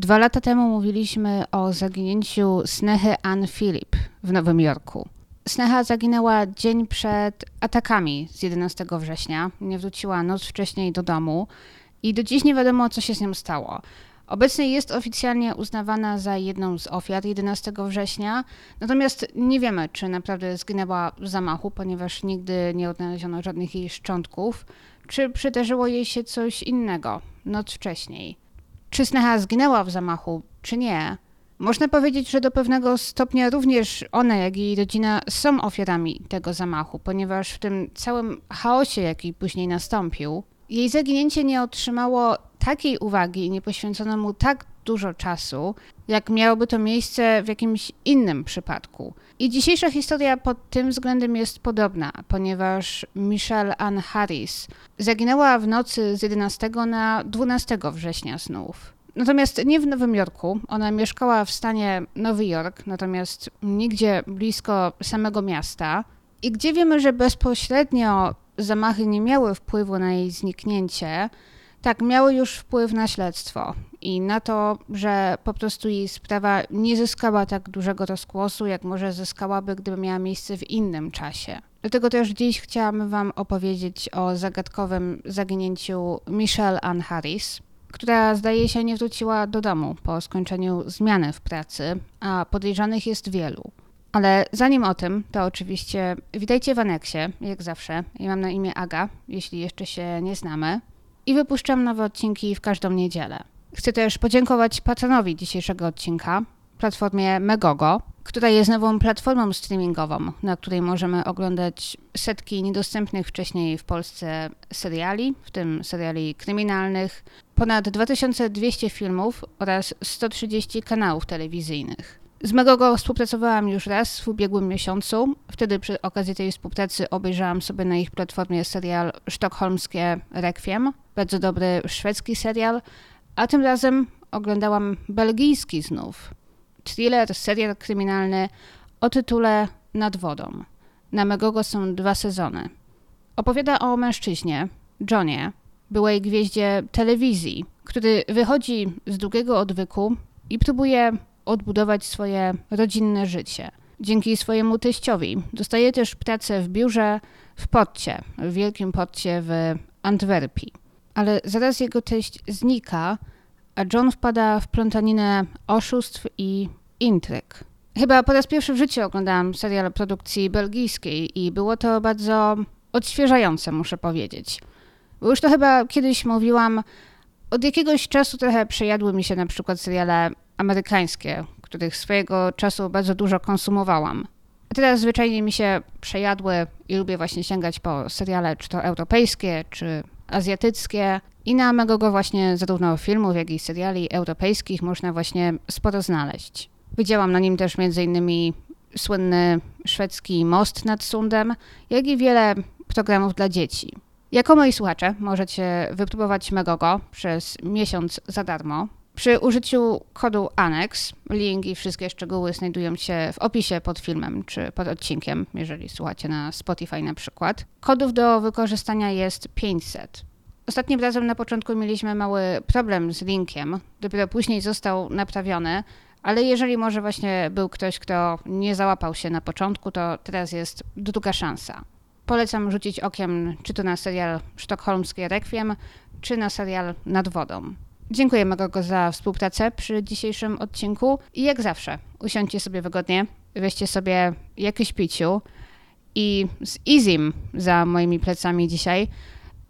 Dwa lata temu mówiliśmy o zaginięciu Snehy Ann Philip w Nowym Jorku. Sneha zaginęła dzień przed atakami z 11 września. Nie wróciła noc wcześniej do domu i do dziś nie wiadomo, co się z nią stało. Obecnie jest oficjalnie uznawana za jedną z ofiar 11 września, natomiast nie wiemy, czy naprawdę zginęła w zamachu, ponieważ nigdy nie odnaleziono żadnych jej szczątków, czy przydarzyło jej się coś innego noc wcześniej. Czy Sneha zginęła w zamachu, czy nie? Można powiedzieć, że do pewnego stopnia również ona, jak i jej rodzina są ofiarami tego zamachu, ponieważ w tym całym chaosie, jaki później nastąpił, jej zaginięcie nie otrzymało takiej uwagi i nie poświęcono mu tak dużo czasu, jak miałoby to miejsce w jakimś innym przypadku. I dzisiejsza historia pod tym względem jest podobna, ponieważ Michelle Ann Harris zaginęła w nocy z 11 na 12 września znów. Natomiast nie w Nowym Jorku. Ona mieszkała w stanie Nowy Jork, natomiast nigdzie blisko samego miasta. I gdzie wiemy, że bezpośrednio zamachy nie miały wpływu na jej zniknięcie, tak, miały już wpływ na śledztwo i na to, że po prostu jej sprawa nie zyskała tak dużego rozgłosu, jak może zyskałaby, gdyby miała miejsce w innym czasie. Dlatego też dziś chciałam Wam opowiedzieć o zagadkowym zaginięciu Michelle Ann Harris, która zdaje się nie wróciła do domu po skończeniu zmiany w pracy, a podejrzanych jest wielu. Ale zanim o tym, to oczywiście witajcie w aneksie, jak zawsze. Ja mam na imię Aga, jeśli jeszcze się nie znamy. I wypuszczam nowe odcinki w każdą niedzielę. Chcę też podziękować patronowi dzisiejszego odcinka, platformie Megogo, która jest nową platformą streamingową, na której możemy oglądać setki niedostępnych wcześniej w Polsce seriali, w tym seriali kryminalnych, ponad 2200 filmów oraz 130 kanałów telewizyjnych. Z Megogo współpracowałam już raz w ubiegłym miesiącu. Wtedy przy okazji tej współpracy obejrzałam sobie na ich platformie serial Sztokholmskie Requiem, bardzo dobry szwedzki serial, a tym razem oglądałam belgijski znów. Thriller, serial kryminalny o tytule Nad wodą. Na Megogo są dwa sezony. Opowiada o mężczyźnie, Johnie, byłej gwieździe telewizji, który wychodzi z długiego odwyku i próbuje odbudować swoje rodzinne życie. Dzięki swojemu teściowi dostaje też pracę w biurze w Potcie, w wielkim Potcie w Antwerpii. Ale zaraz jego teść znika, a John wpada w plątaninę oszustw i intryg. Chyba po raz pierwszy w życiu oglądałam serial produkcji belgijskiej i było to bardzo odświeżające, muszę powiedzieć. Bo już to chyba kiedyś mówiłam, od jakiegoś czasu trochę przejadły mi się na przykład seriale amerykańskie, których swojego czasu bardzo dużo konsumowałam. A teraz zwyczajnie mi się przejadły i lubię właśnie sięgać po seriale, czy to europejskie, czy azjatyckie. I na Megogo właśnie zarówno filmów, jak i seriali europejskich można właśnie sporo znaleźć. Widziałam na nim też m.in. słynny szwedzki Most nad Sundem, jak i wiele programów dla dzieci. Jako moi słuchacze możecie wypróbować Megogo przez miesiąc za darmo. Przy użyciu kodu ANNEX, link i wszystkie szczegóły znajdują się w opisie pod filmem czy pod odcinkiem, jeżeli słuchacie na Spotify na przykład. Kodów do wykorzystania jest 500. Ostatnim razem na początku mieliśmy mały problem z linkiem, dopiero później został naprawiony, ale jeżeli może właśnie był ktoś, kto nie załapał się na początku, to teraz jest druga szansa. Polecam rzucić okiem czy to na serial Sztokholmskie Requiem, czy na serial Nad wodą. Dziękuję Magogo za współpracę przy dzisiejszym odcinku i jak zawsze usiądźcie sobie wygodnie, weźcie sobie jakieś piciu i z Izim za moimi plecami dzisiaj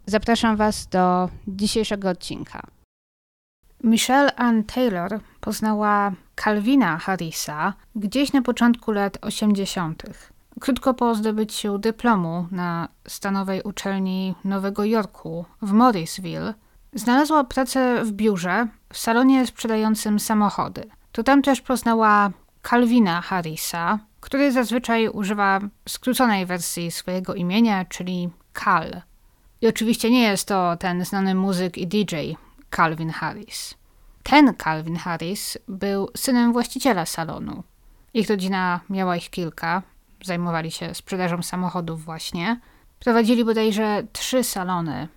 zapraszam Was do dzisiejszego odcinka. Michelle Ann Taylor poznała Calvina Harrisa gdzieś na początku lat 80. Krótko po zdobyciu dyplomu na stanowej uczelni Nowego Jorku w Morrisville, znalazła pracę w biurze w salonie sprzedającym samochody. To tam też poznała Calvina Harrisa, który zazwyczaj używa skróconej wersji swojego imienia, czyli Cal. I oczywiście nie jest to ten znany muzyk i DJ Calvin Harris. Ten Calvin Harris był synem właściciela salonu. Ich rodzina miała ich kilka, zajmowali się sprzedażą samochodów właśnie. Prowadzili bodajże trzy salony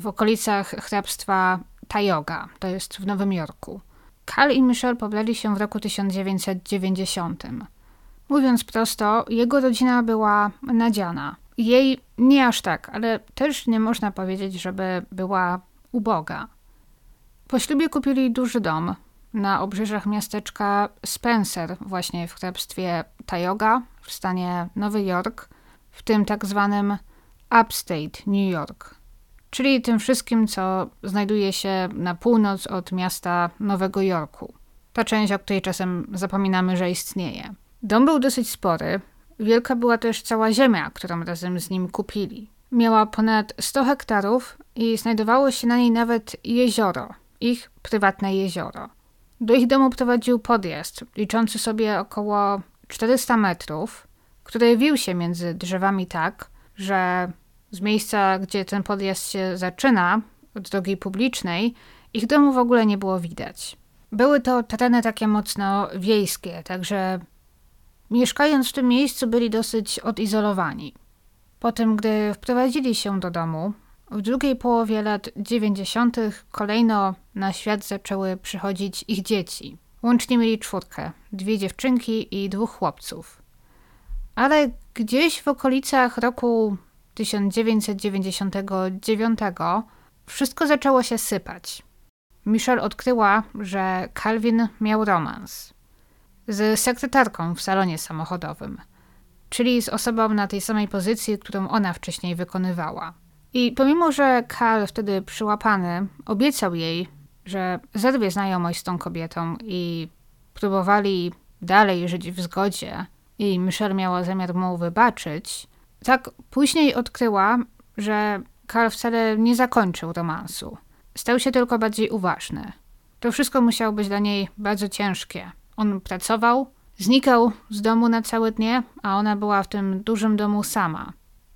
w okolicach hrabstwa Tioga, to jest w Nowym Jorku. Carl i Michelle pobrali się w roku 1990. Mówiąc prosto, jego rodzina była nadziana. Jej nie aż tak, ale też nie można powiedzieć, żeby była uboga. Po ślubie kupili duży dom na obrzeżach miasteczka Spencer, właśnie w hrabstwie Tioga w stanie Nowy Jork, w tym tak zwanym Upstate New York, czyli tym wszystkim, co znajduje się na północ od miasta Nowego Jorku. Ta część, o której czasem zapominamy, że istnieje. Dom był dosyć spory, wielka była też cała ziemia, którą razem z nim kupili. Miała ponad 100 hektarów i znajdowało się na niej nawet jezioro, ich prywatne jezioro. Do ich domu prowadził podjazd, liczący sobie około 400 metrów, który wił się między drzewami tak, że z miejsca, gdzie ten podjazd się zaczyna, od drogi publicznej, ich domu w ogóle nie było widać. Były to tereny takie mocno wiejskie, także mieszkając w tym miejscu byli dosyć odizolowani. Potem, gdy wprowadzili się do domu, w drugiej połowie lat 90. kolejno na świat zaczęły przychodzić ich dzieci. Łącznie mieli czwórkę, dwie dziewczynki i dwóch chłopców. Ale gdzieś w okolicach roku 1999 wszystko zaczęło się sypać. Michelle odkryła, że Calvin miał romans z sekretarką w salonie samochodowym, czyli z osobą na tej samej pozycji, którą ona wcześniej wykonywała. I pomimo, że Karl wtedy przyłapany obiecał jej, że zerwie znajomość z tą kobietą i próbowali dalej żyć w zgodzie i Michelle miała zamiar mu wybaczyć, tak później odkryła, że Karl wcale nie zakończył romansu. Stał się tylko bardziej uważny. To wszystko musiało być dla niej bardzo ciężkie. On pracował, znikał z domu na całe dnie, a ona była w tym dużym domu sama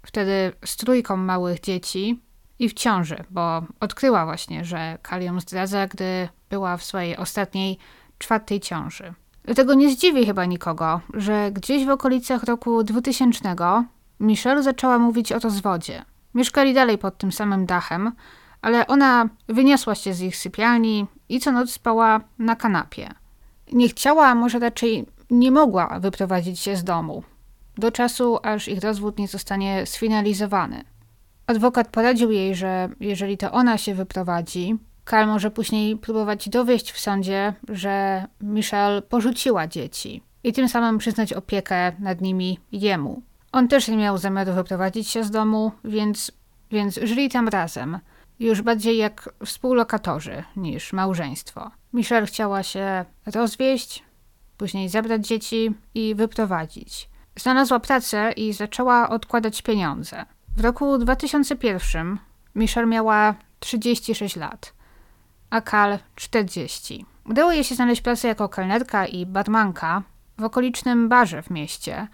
wtedy z trójką małych dzieci i w ciąży, bo odkryła właśnie, że Kalium zdradza, gdy była w swojej ostatniej, czwartej ciąży. Dlatego nie zdziwi chyba nikogo, że gdzieś w okolicach roku 2000 Michelle zaczęła mówić o rozwodzie. Mieszkali dalej pod tym samym dachem, ale ona wyniosła się z ich sypialni i co noc spała na kanapie. Nie chciała, a może raczej nie mogła wyprowadzić się z domu do czasu, aż ich rozwód nie zostanie sfinalizowany. Adwokat poradził jej, że jeżeli to ona się wyprowadzi, Karl może później próbować dowieść w sądzie, że Michelle porzuciła dzieci i tym samym przyznać opiekę nad nimi jemu. On też nie miał zamiaru wyprowadzić się z domu, więc, więc żyli tam razem, już bardziej jak współlokatorzy niż małżeństwo. Michelle chciała się rozwieść, później zabrać dzieci i wyprowadzić. Znalazła pracę i zaczęła odkładać pieniądze. W roku 2001 Michelle miała 36 lat, a Kal 40. Udało jej się znaleźć pracę jako kelnerka i barmanka w okolicznym barze w mieście.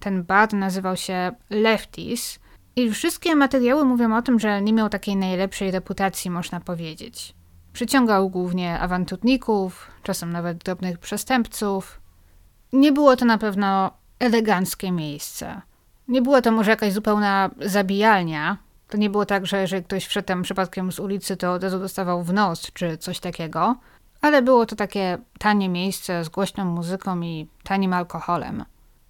Ten bar nazywał się Lefties i wszystkie materiały mówią o tym, że nie miał takiej najlepszej reputacji, można powiedzieć. Przyciągał głównie awanturników, czasem nawet drobnych przestępców. Nie było to na pewno eleganckie miejsce. Nie była to może jakaś zupełna zabijalnia. To nie było tak, że jeżeli ktoś wszedł tam przypadkiem z ulicy, to od razu dostawał w nos czy coś takiego. Ale było to takie tanie miejsce z głośną muzyką i tanim alkoholem,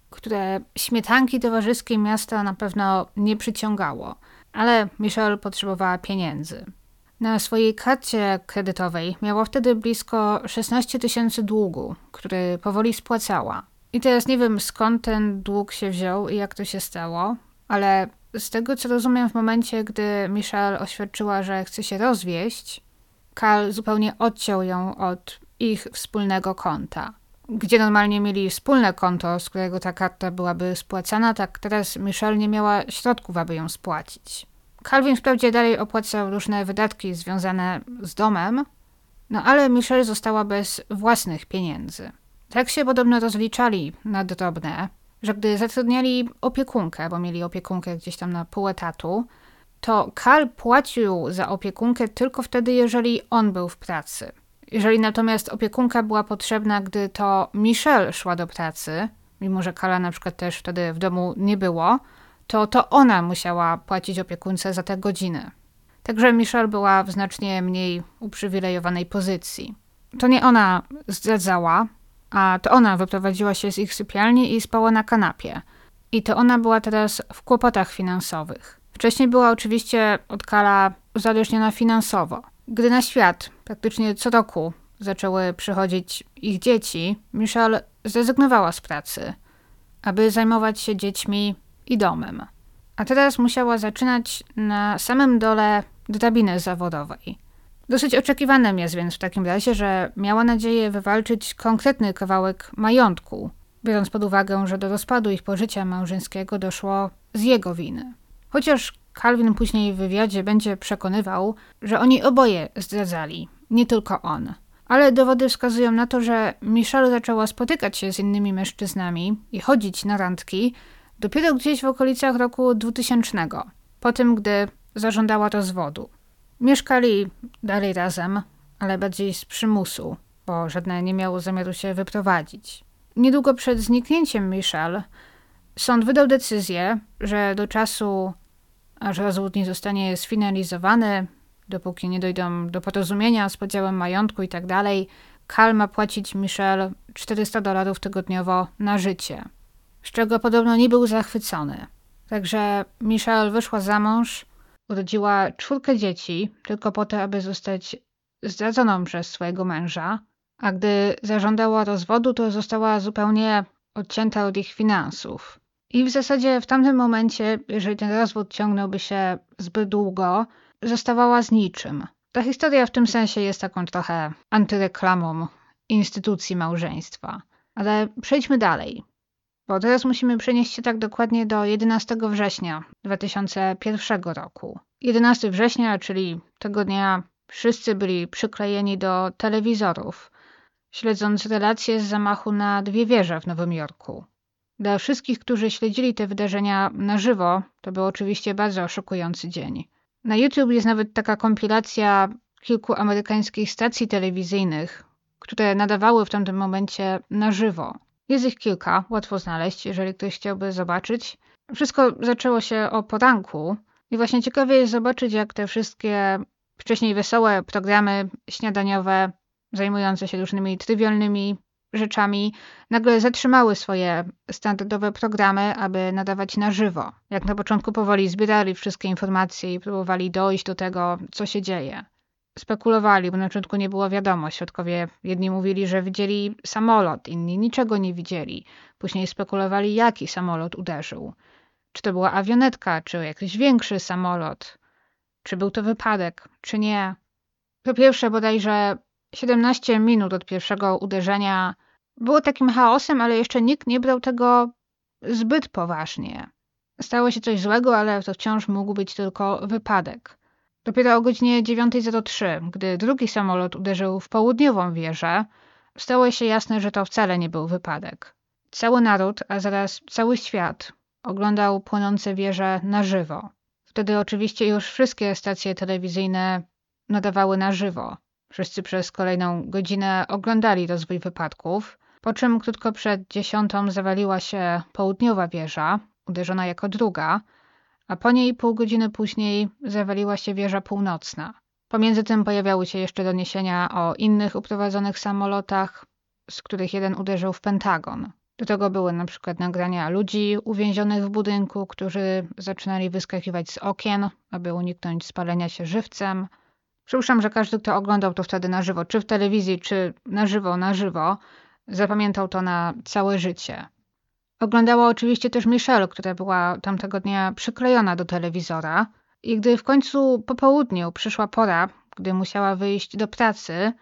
które śmietanki towarzyskiej miasta na pewno nie przyciągało. Ale Michelle potrzebowała pieniędzy. Na swojej karcie kredytowej miała wtedy blisko 16 tysięcy długu, który powoli spłacała. I teraz nie wiem skąd ten dług się wziął i jak to się stało, ale z tego co rozumiem, w momencie, gdy Michelle oświadczyła, że chce się rozwieść, Karl zupełnie odciął ją od ich wspólnego konta. Gdzie normalnie mieli wspólne konto, z którego ta karta byłaby spłacana, tak teraz Michelle nie miała środków, aby ją spłacić. Calvin wprawdzie dalej opłacał różne wydatki związane z domem, no ale Michelle została bez własnych pieniędzy. Tak się podobno rozliczali na drobne, że gdy zatrudniali opiekunkę, bo mieli opiekunkę gdzieś tam na pół etatu, to Karl płacił za opiekunkę tylko wtedy, jeżeli on był w pracy. Jeżeli natomiast opiekunka była potrzebna, gdy to Michelle szła do pracy, mimo że Karla na przykład też wtedy w domu nie było, to to ona musiała płacić opiekunce za te godziny. Także Michelle była w znacznie mniej uprzywilejowanej pozycji. to nie ona zdradzała, a to ona wyprowadziła się z ich sypialni i spała na kanapie. I to ona była teraz w kłopotach finansowych. Wcześniej była oczywiście od Kala uzależniona finansowo. Gdy na świat praktycznie co roku zaczęły przychodzić ich dzieci, Michelle zrezygnowała z pracy, aby zajmować się dziećmi i domem. A teraz musiała zaczynać na samym dole drabiny zawodowej. Dosyć oczekiwanym jest więc w takim razie, że miała nadzieję wywalczyć konkretny kawałek majątku, biorąc pod uwagę, że do rozpadu ich pożycia małżeńskiego doszło z jego winy. Chociaż Calvin później w wywiadzie będzie przekonywał, że oni oboje zdradzali, nie tylko on. Ale dowody wskazują na to, że Michelle zaczęła spotykać się z innymi mężczyznami i chodzić na randki dopiero gdzieś w okolicach roku 2000, po tym, gdy zażądała rozwodu. Mieszkali dalej razem, ale bardziej z przymusu, bo żadne nie miało zamiaru się wyprowadzić. Niedługo przed zniknięciem Michelle sąd wydał decyzję, że do czasu, aż rozwód nie zostanie sfinalizowany, dopóki nie dojdą do porozumienia z podziałem majątku i tak Kal ma płacić Michelle 400 dolarów tygodniowo na życie, z czego podobno nie był zachwycony. Także Michelle wyszła za mąż, urodziła czwórkę dzieci, tylko po to, aby zostać zdradzoną przez swojego męża, a gdy zażądała rozwodu, to została zupełnie odcięta od ich finansów. I w zasadzie w tamtym momencie, jeżeli ten rozwód ciągnąłby się zbyt długo, zostawała z niczym. Ta historia w tym sensie jest taką trochę antyreklamą instytucji małżeństwa. Ale przejdźmy dalej, bo teraz musimy przenieść się tak dokładnie do 11 września 2001 roku. 11 września, czyli tego dnia wszyscy byli przyklejeni do telewizorów, śledząc relacje z zamachu na dwie wieże w Nowym Jorku. Dla wszystkich, którzy śledzili te wydarzenia na żywo, to był oczywiście bardzo szokujący dzień. Na YouTube jest nawet taka kompilacja kilku amerykańskich stacji telewizyjnych, które nadawały w tamtym momencie na żywo. Jest ich kilka, łatwo znaleźć, jeżeli ktoś chciałby zobaczyć. Wszystko zaczęło się o poranku i właśnie ciekawie jest zobaczyć, jak te wszystkie wcześniej wesołe programy śniadaniowe zajmujące się różnymi trywialnymi rzeczami, nagle zatrzymały swoje standardowe programy, aby nadawać na żywo. Jak na początku powoli zbierali wszystkie informacje i próbowali dojść do tego, co się dzieje. Spekulowali, bo na początku nie było wiadomo. Świadkowie jedni mówili, że widzieli samolot, inni niczego nie widzieli. Później spekulowali, jaki samolot uderzył. Czy to była awionetka, czy jakiś większy samolot, czy był to wypadek, czy nie. Po pierwsze, bodajże 17 minut od pierwszego uderzenia było takim chaosem, ale jeszcze nikt nie brał tego zbyt poważnie. Stało się coś złego, ale to wciąż mógł być tylko wypadek. Dopiero o godzinie 9.03, gdy drugi samolot uderzył w południową wieżę, stało się jasne, że to wcale nie był wypadek. Cały naród, a zaraz cały świat oglądał płonące wieże na żywo. Wtedy oczywiście już wszystkie stacje telewizyjne nadawały na żywo. Wszyscy przez kolejną godzinę oglądali rozwój wypadków, po czym krótko przed dziesiątą zawaliła się południowa wieża, uderzona jako druga, a po niej pół godziny później zawaliła się wieża północna. Pomiędzy tym pojawiały się jeszcze doniesienia o innych uprowadzonych samolotach, z których jeden uderzył w Pentagon. Do tego były na przykład nagrania ludzi uwięzionych w budynku, którzy zaczynali wyskakiwać z okien, aby uniknąć spalenia się żywcem. Przypuszczam, że każdy, kto oglądał to wtedy na żywo, czy w telewizji, czy na żywo, na żywo, zapamiętał to na całe życie. Oglądała oczywiście też Michelle, która była tamtego dnia przyklejona do telewizora. I gdy w końcu po południu przyszła pora, gdy musiała wyjść do pracy,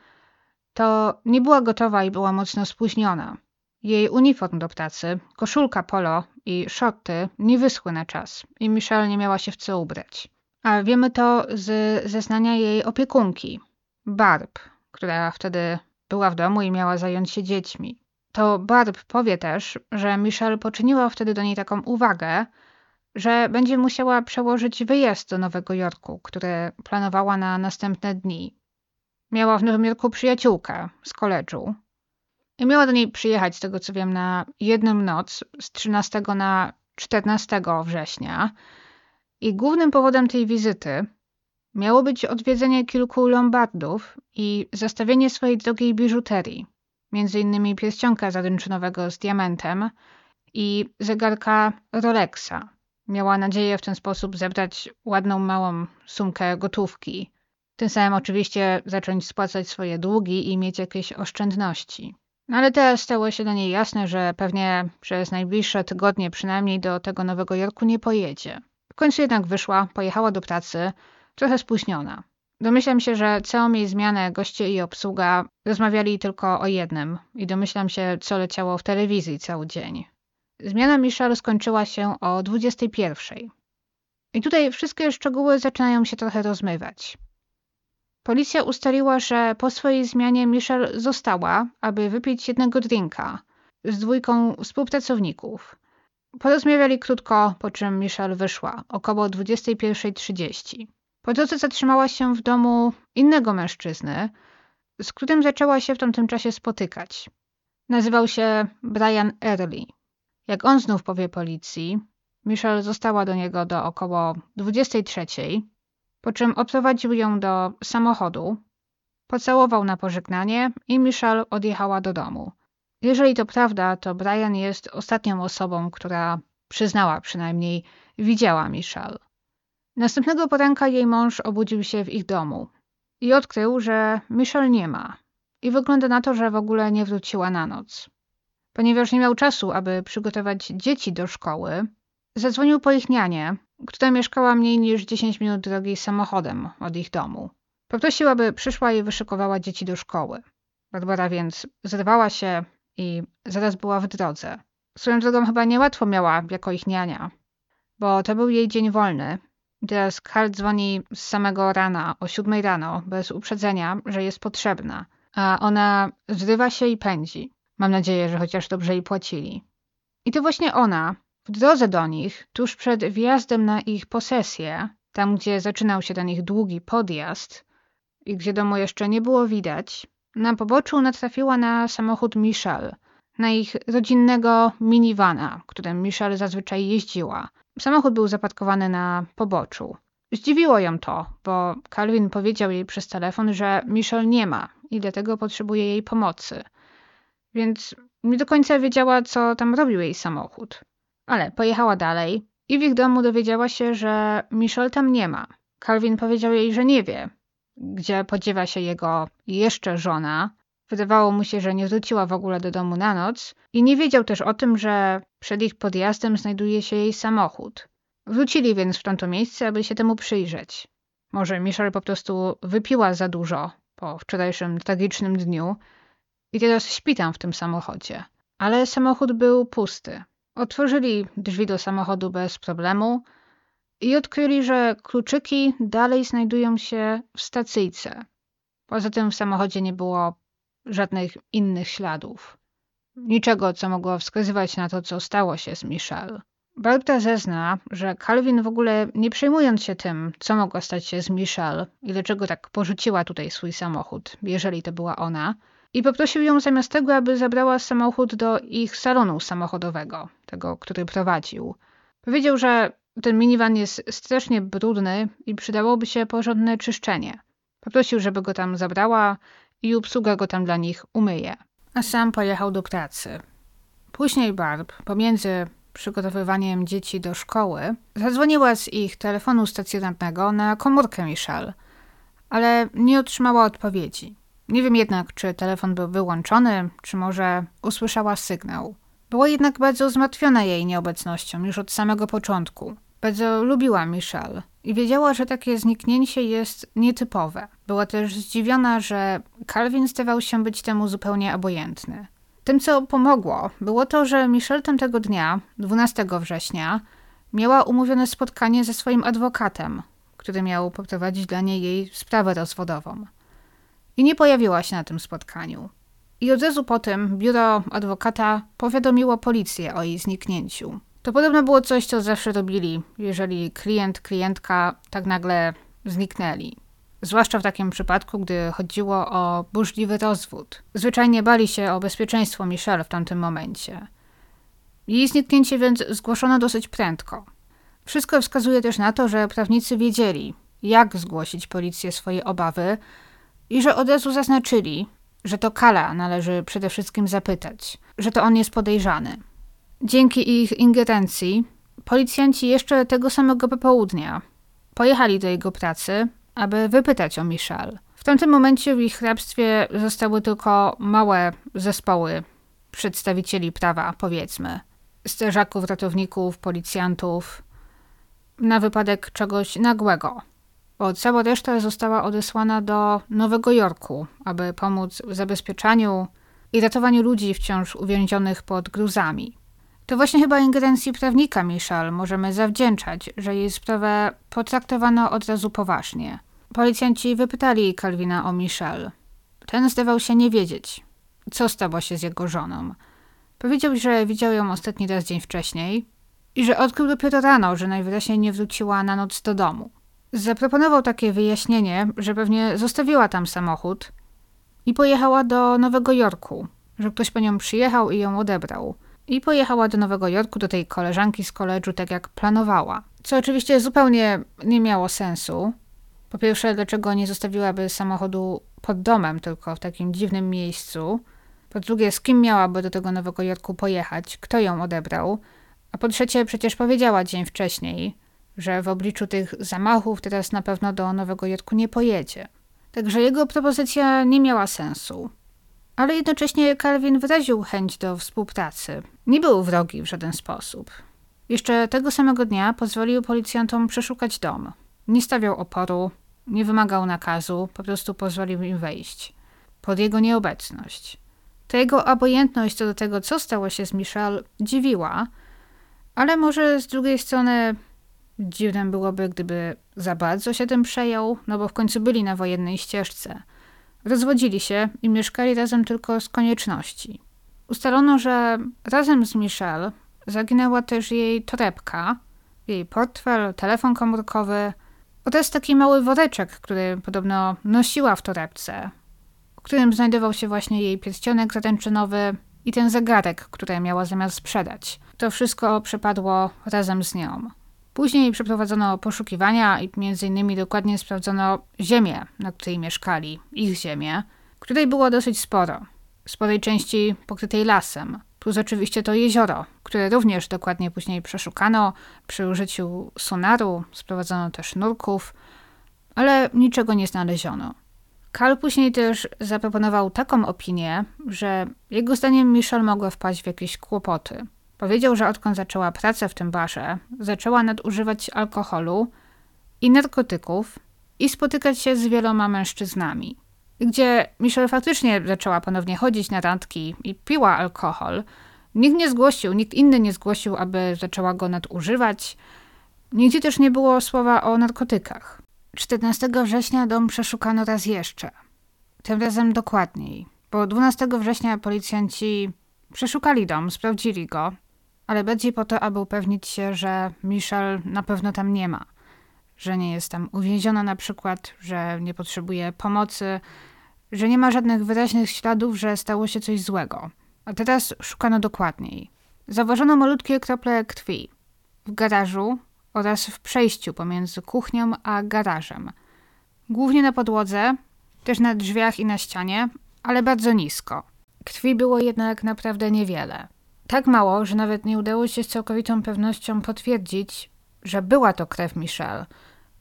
to nie była gotowa i była mocno spóźniona. Jej uniform do pracy, koszulka polo i shorty nie wyschły na czas i Michelle nie miała się w co ubrać. A wiemy to z zeznania jej opiekunki, Barb, która wtedy była w domu i miała zająć się dziećmi. To Barb powie też, że Michelle poczyniła wtedy do niej taką uwagę, że będzie musiała przełożyć wyjazd do Nowego Jorku, który planowała na następne dni. Miała w Nowym Jorku przyjaciółkę z koledżu, i miała do niej przyjechać, z tego co wiem, na jedną noc z 13 na 14 września. I głównym powodem tej wizyty miało być odwiedzenie kilku lombardów i zastawienie swojej drogiej biżuterii, innymi pierścionka zaręczynowego z diamentem i zegarka Rolexa. Miała nadzieję w ten sposób zebrać ładną, małą sumkę gotówki. Tym samym oczywiście zacząć spłacać swoje długi i mieć jakieś oszczędności. No ale teraz stało się dla niej jasne, że pewnie przez najbliższe tygodnie przynajmniej do tego Nowego Jorku nie pojedzie. Końcu jednak wyszła, pojechała do pracy, trochę spóźniona. Domyślam się, że całą jej zmianę goście i obsługa rozmawiali tylko o jednym i domyślam się, co leciało w telewizji cały dzień. Zmiana Michelle skończyła się o 21. I tutaj wszystkie szczegóły zaczynają się trochę rozmywać. Policja ustaliła, że po swojej zmianie Michelle została, aby wypić jednego drinka z dwójką współpracowników. Porozmawiali krótko, po czym Michelle wyszła, około 21.30. Po drodze zatrzymała się w domu innego mężczyzny, z którym zaczęła się w tamtym czasie spotykać. Nazywał się Brian Early. Jak on znów powie policji, Michelle została do niego do około 23, po czym odprowadził ją do samochodu, pocałował na pożegnanie i Michelle odjechała do domu. Jeżeli to prawda, to Brian jest ostatnią osobą, która przyznała przynajmniej widziała Michelle. Następnego poranka jej mąż obudził się w ich domu i odkrył, że Michelle nie ma. I wygląda na to, że w ogóle nie wróciła na noc. Ponieważ nie miał czasu, aby przygotować dzieci do szkoły, zadzwonił po ich nianię, która mieszkała mniej niż 10 minut drogi samochodem od ich domu. Poprosił, aby przyszła i wyszykowała dzieci do szkoły. Barbara więc zerwała się i zaraz była w drodze. Swoją drogą chyba niełatwo miała jako ich niania, bo to był jej dzień wolny. Teraz Karl dzwoni z samego rana, o siódmej rano, bez uprzedzenia, że jest potrzebna, a ona zrywa się i pędzi. Mam nadzieję, że chociaż dobrze jej płacili. I to właśnie ona, w drodze do nich, tuż przed wjazdem na ich posesję, tam gdzie zaczynał się ten ich długi podjazd i gdzie domu jeszcze nie było widać, na poboczu natrafiła na samochód Michelle, na ich rodzinnego minivana, którym Michelle zazwyczaj jeździła. Samochód był zaparkowany na poboczu. Zdziwiło ją to, bo Calvin powiedział jej przez telefon, że Michelle nie ma i dlatego potrzebuje jej pomocy. Więc nie do końca wiedziała, co tam robił jej samochód. Ale pojechała dalej i w ich domu dowiedziała się, że Michelle tam nie ma. Calvin powiedział jej, że nie wie, gdzie podziewa się jego jeszcze żona. Wydawało mu się, że nie wróciła w ogóle do domu na noc i nie wiedział też o tym, że przed ich podjazdem znajduje się jej samochód. Wrócili więc w tamto miejsce, aby się temu przyjrzeć. Może Michelle po prostu wypiła za dużo po wczorajszym tragicznym dniu i teraz śpi tam w tym samochodzie. Ale samochód był pusty. Otworzyli drzwi do samochodu bez problemu i odkryli, że kluczyki dalej znajdują się w stacyjce. Poza tym w samochodzie nie było żadnych innych śladów. Niczego, co mogło wskazywać na to, co stało się z Michelle. Barbara zezna, że Calvin w ogóle nie przejmując się tym, co mogło stać się z Michelle i dlaczego tak porzuciła tutaj swój samochód, jeżeli to była ona, i poprosił ją zamiast tego, aby zabrała samochód do ich salonu samochodowego, tego, który prowadził. Powiedział, że ten minivan jest strasznie brudny i przydałoby się porządne czyszczenie. Poprosił, żeby go tam zabrała i obsługa go tam dla nich umyje. A sam pojechał do pracy. Później Barb, pomiędzy przygotowywaniem dzieci do szkoły, zadzwoniła z ich telefonu stacjonarnego na komórkę Michelle, ale nie otrzymała odpowiedzi. Nie wiem jednak, czy telefon był wyłączony, czy może usłyszała sygnał. Była jednak bardzo zmartwiona jej nieobecnością już od samego początku. Bardzo lubiła Michelle i wiedziała, że takie zniknięcie jest nietypowe. Była też zdziwiona, że Calvin zdawał się być temu zupełnie obojętny. Tym, co pomogło, było to, że Michelle tamtego dnia, 12 września, miała umówione spotkanie ze swoim adwokatem, który miał poprowadzić dla niej jej sprawę rozwodową i nie pojawiła się na tym spotkaniu. I od razu potem biuro adwokata powiadomiło policję o jej zniknięciu. To podobno było coś, co zawsze robili, jeżeli klient, klientka tak nagle zniknęli. Zwłaszcza w takim przypadku, gdy chodziło o burzliwy rozwód. Zwyczajnie bali się o bezpieczeństwo Michelle w tamtym momencie. Jej zniknięcie więc zgłoszono dosyć prędko. Wszystko wskazuje też na to, że prawnicy wiedzieli, jak zgłosić policję swoje obawy i że od razu zaznaczyli, że to Kala należy przede wszystkim zapytać, że to on jest podejrzany. Dzięki ich ingerencji policjanci jeszcze tego samego popołudnia pojechali do jego pracy, aby wypytać o Michelle. W tamtym momencie w ich hrabstwie zostały tylko małe zespoły przedstawicieli prawa, powiedzmy. Strażaków, ratowników, policjantów, na wypadek czegoś nagłego. Bo cała reszta została odesłana do Nowego Jorku, aby pomóc w zabezpieczaniu i ratowaniu ludzi wciąż uwięzionych pod gruzami. To właśnie chyba ingerencji prawnika Michelle możemy zawdzięczać, że jej sprawę potraktowano od razu poważnie. Policjanci wypytali Calvina o Michelle. Ten zdawał się nie wiedzieć, co stało się z jego żoną. Powiedział, że widział ją ostatni raz dzień wcześniej i że odkrył dopiero rano, że najwyraźniej nie wróciła na noc do domu. Zaproponował takie wyjaśnienie, że pewnie zostawiła tam samochód i pojechała do Nowego Jorku, że ktoś po nią przyjechał i ją odebrał. I pojechała do Nowego Jorku, do tej koleżanki z koledżu, tak jak planowała. Co oczywiście zupełnie nie miało sensu. Po pierwsze, dlaczego nie zostawiłaby samochodu pod domem, tylko w takim dziwnym miejscu? Po drugie, z kim miałaby do tego Nowego Jorku pojechać? Kto ją odebrał? A po trzecie, przecież powiedziała dzień wcześniej, że w obliczu tych zamachów teraz na pewno do Nowego Jorku nie pojedzie. Także jego propozycja nie miała sensu. Ale jednocześnie Calvin wyraził chęć do współpracy. Nie był wrogi w żaden sposób. Jeszcze tego samego dnia pozwolił policjantom przeszukać dom. Nie stawiał oporu, nie wymagał nakazu, po prostu pozwolił im wejść. Pod jego nieobecność. To jego obojętność co do tego, co stało się z Michelle, dziwiła, ale może z drugiej strony dziwne byłoby, gdyby za bardzo się tym przejął, no bo w końcu byli na wojennej ścieżce. Rozwodzili się i mieszkali razem tylko z konieczności. Ustalono, że razem z Michelle zaginęła też jej torebka, jej portfel, telefon komórkowy oraz taki mały woreczek, który podobno nosiła w torebce, w którym znajdował się właśnie jej pierścionek zaręczynowy i ten zegarek, który miała zamiar sprzedać. To wszystko przepadło razem z nią. Później przeprowadzono poszukiwania i między innymi dokładnie sprawdzono ziemię, na której mieszkali, ich ziemię, której było dosyć sporo, sporej części pokrytej lasem, plus oczywiście to jezioro, które również dokładnie później przeszukano przy użyciu sonaru, sprowadzono też nurków, ale niczego nie znaleziono. Karl później też zaproponował taką opinię, że jego zdaniem Michelle mogła wpaść w jakieś kłopoty – Powiedział, że odkąd zaczęła pracę w tym barze, zaczęła nadużywać alkoholu i narkotyków i spotykać się z wieloma mężczyznami. Gdzie Michelle faktycznie zaczęła ponownie chodzić na randki i piła alkohol, nikt nie zgłosił, nikt inny nie zgłosił, aby zaczęła go nadużywać. Nigdzie też nie było słowa o narkotykach. 14 września dom przeszukano raz jeszcze. Tym razem dokładniej, bo 12 września policjanci przeszukali dom, sprawdzili go ale bardziej po to, aby upewnić się, że Michelle na pewno tam nie ma. Że nie jest tam uwięziona na przykład, że nie potrzebuje pomocy, że nie ma żadnych wyraźnych śladów, że stało się coś złego. A teraz szukano dokładniej. Zauważono malutkie krople krwi w garażu oraz w przejściu pomiędzy kuchnią a garażem. Głównie na podłodze, też na drzwiach i na ścianie, ale bardzo nisko. Krwi było jednak naprawdę niewiele. Tak mało, że nawet nie udało się z całkowitą pewnością potwierdzić, że była to krew Michelle.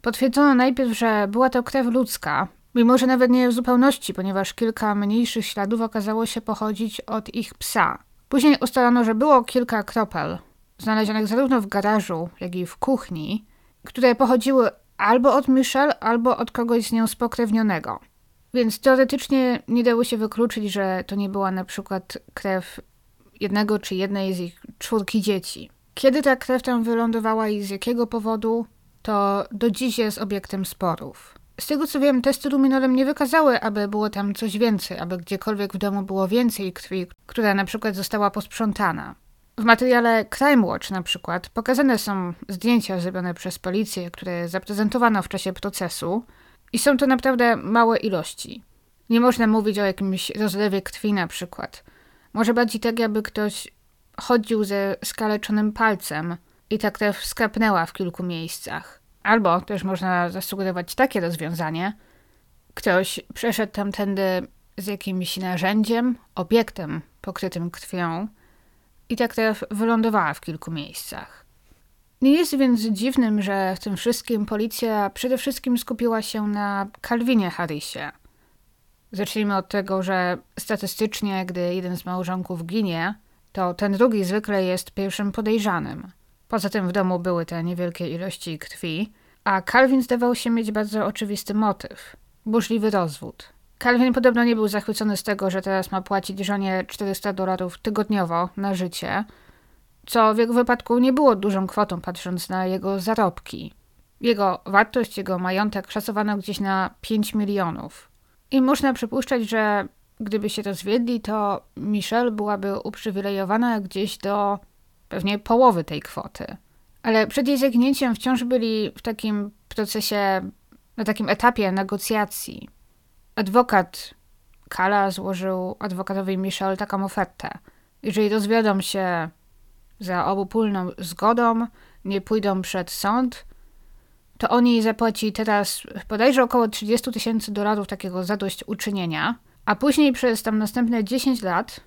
Potwierdzono najpierw, że była to krew ludzka, mimo że nawet nie w zupełności, ponieważ kilka mniejszych śladów okazało się pochodzić od ich psa. Później ustalono, że było kilka kropel, znalezionych zarówno w garażu, jak i w kuchni, które pochodziły albo od Michelle, albo od kogoś z nią spokrewnionego. Więc teoretycznie nie dało się wykluczyć, że to nie była na przykład krew jednego czy jednej z ich czwórki dzieci. Kiedy ta krew tam wylądowała i z jakiego powodu, to do dziś jest obiektem sporów. Z tego co wiem, testy luminorem nie wykazały, aby było tam coś więcej, aby gdziekolwiek w domu było więcej krwi, która na przykład została posprzątana. W materiale Crime Watch na przykład pokazane są zdjęcia zrobione przez policję, które zaprezentowano w czasie procesu i są to naprawdę małe ilości. Nie można mówić o jakimś rozlewie krwi na przykład. Może bardziej tak, jakby ktoś chodził ze skaleczonym palcem i ta krew skrapnęła w kilku miejscach. Albo też można zasugerować takie rozwiązanie. Ktoś przeszedł tamtędy z jakimś narzędziem, obiektem pokrytym krwią i ta krew wylądowała w kilku miejscach. Nie jest więc dziwnym, że w tym wszystkim policja przede wszystkim skupiła się na Calvinie Harrisie. Zacznijmy od tego, że statystycznie, gdy jeden z małżonków ginie, to ten drugi zwykle jest pierwszym podejrzanym. Poza tym w domu były te niewielkie ilości krwi, a Calvin zdawał się mieć bardzo oczywisty motyw burzliwy rozwód. Calvin podobno nie był zachwycony z tego, że teraz ma płacić żonie 400 dolarów tygodniowo na życie, co w jego wypadku nie było dużą kwotą, patrząc na jego zarobki. Jego wartość, jego majątek szacowano gdzieś na 5 milionów. I można przypuszczać, że gdyby się rozwiedli, to Michelle byłaby uprzywilejowana gdzieś do pewnie połowy tej kwoty. Ale przed jej zaginięciem wciąż byli w takim procesie, na takim etapie negocjacji. Adwokat Kala złożył adwokatowi Michelle taką ofertę. Jeżeli rozwiodą się za obopólną zgodą, nie pójdą przed sąd, to on jej zapłaci teraz bodajże około 30 tysięcy dolarów takiego zadośćuczynienia, a później przez tam następne 10 lat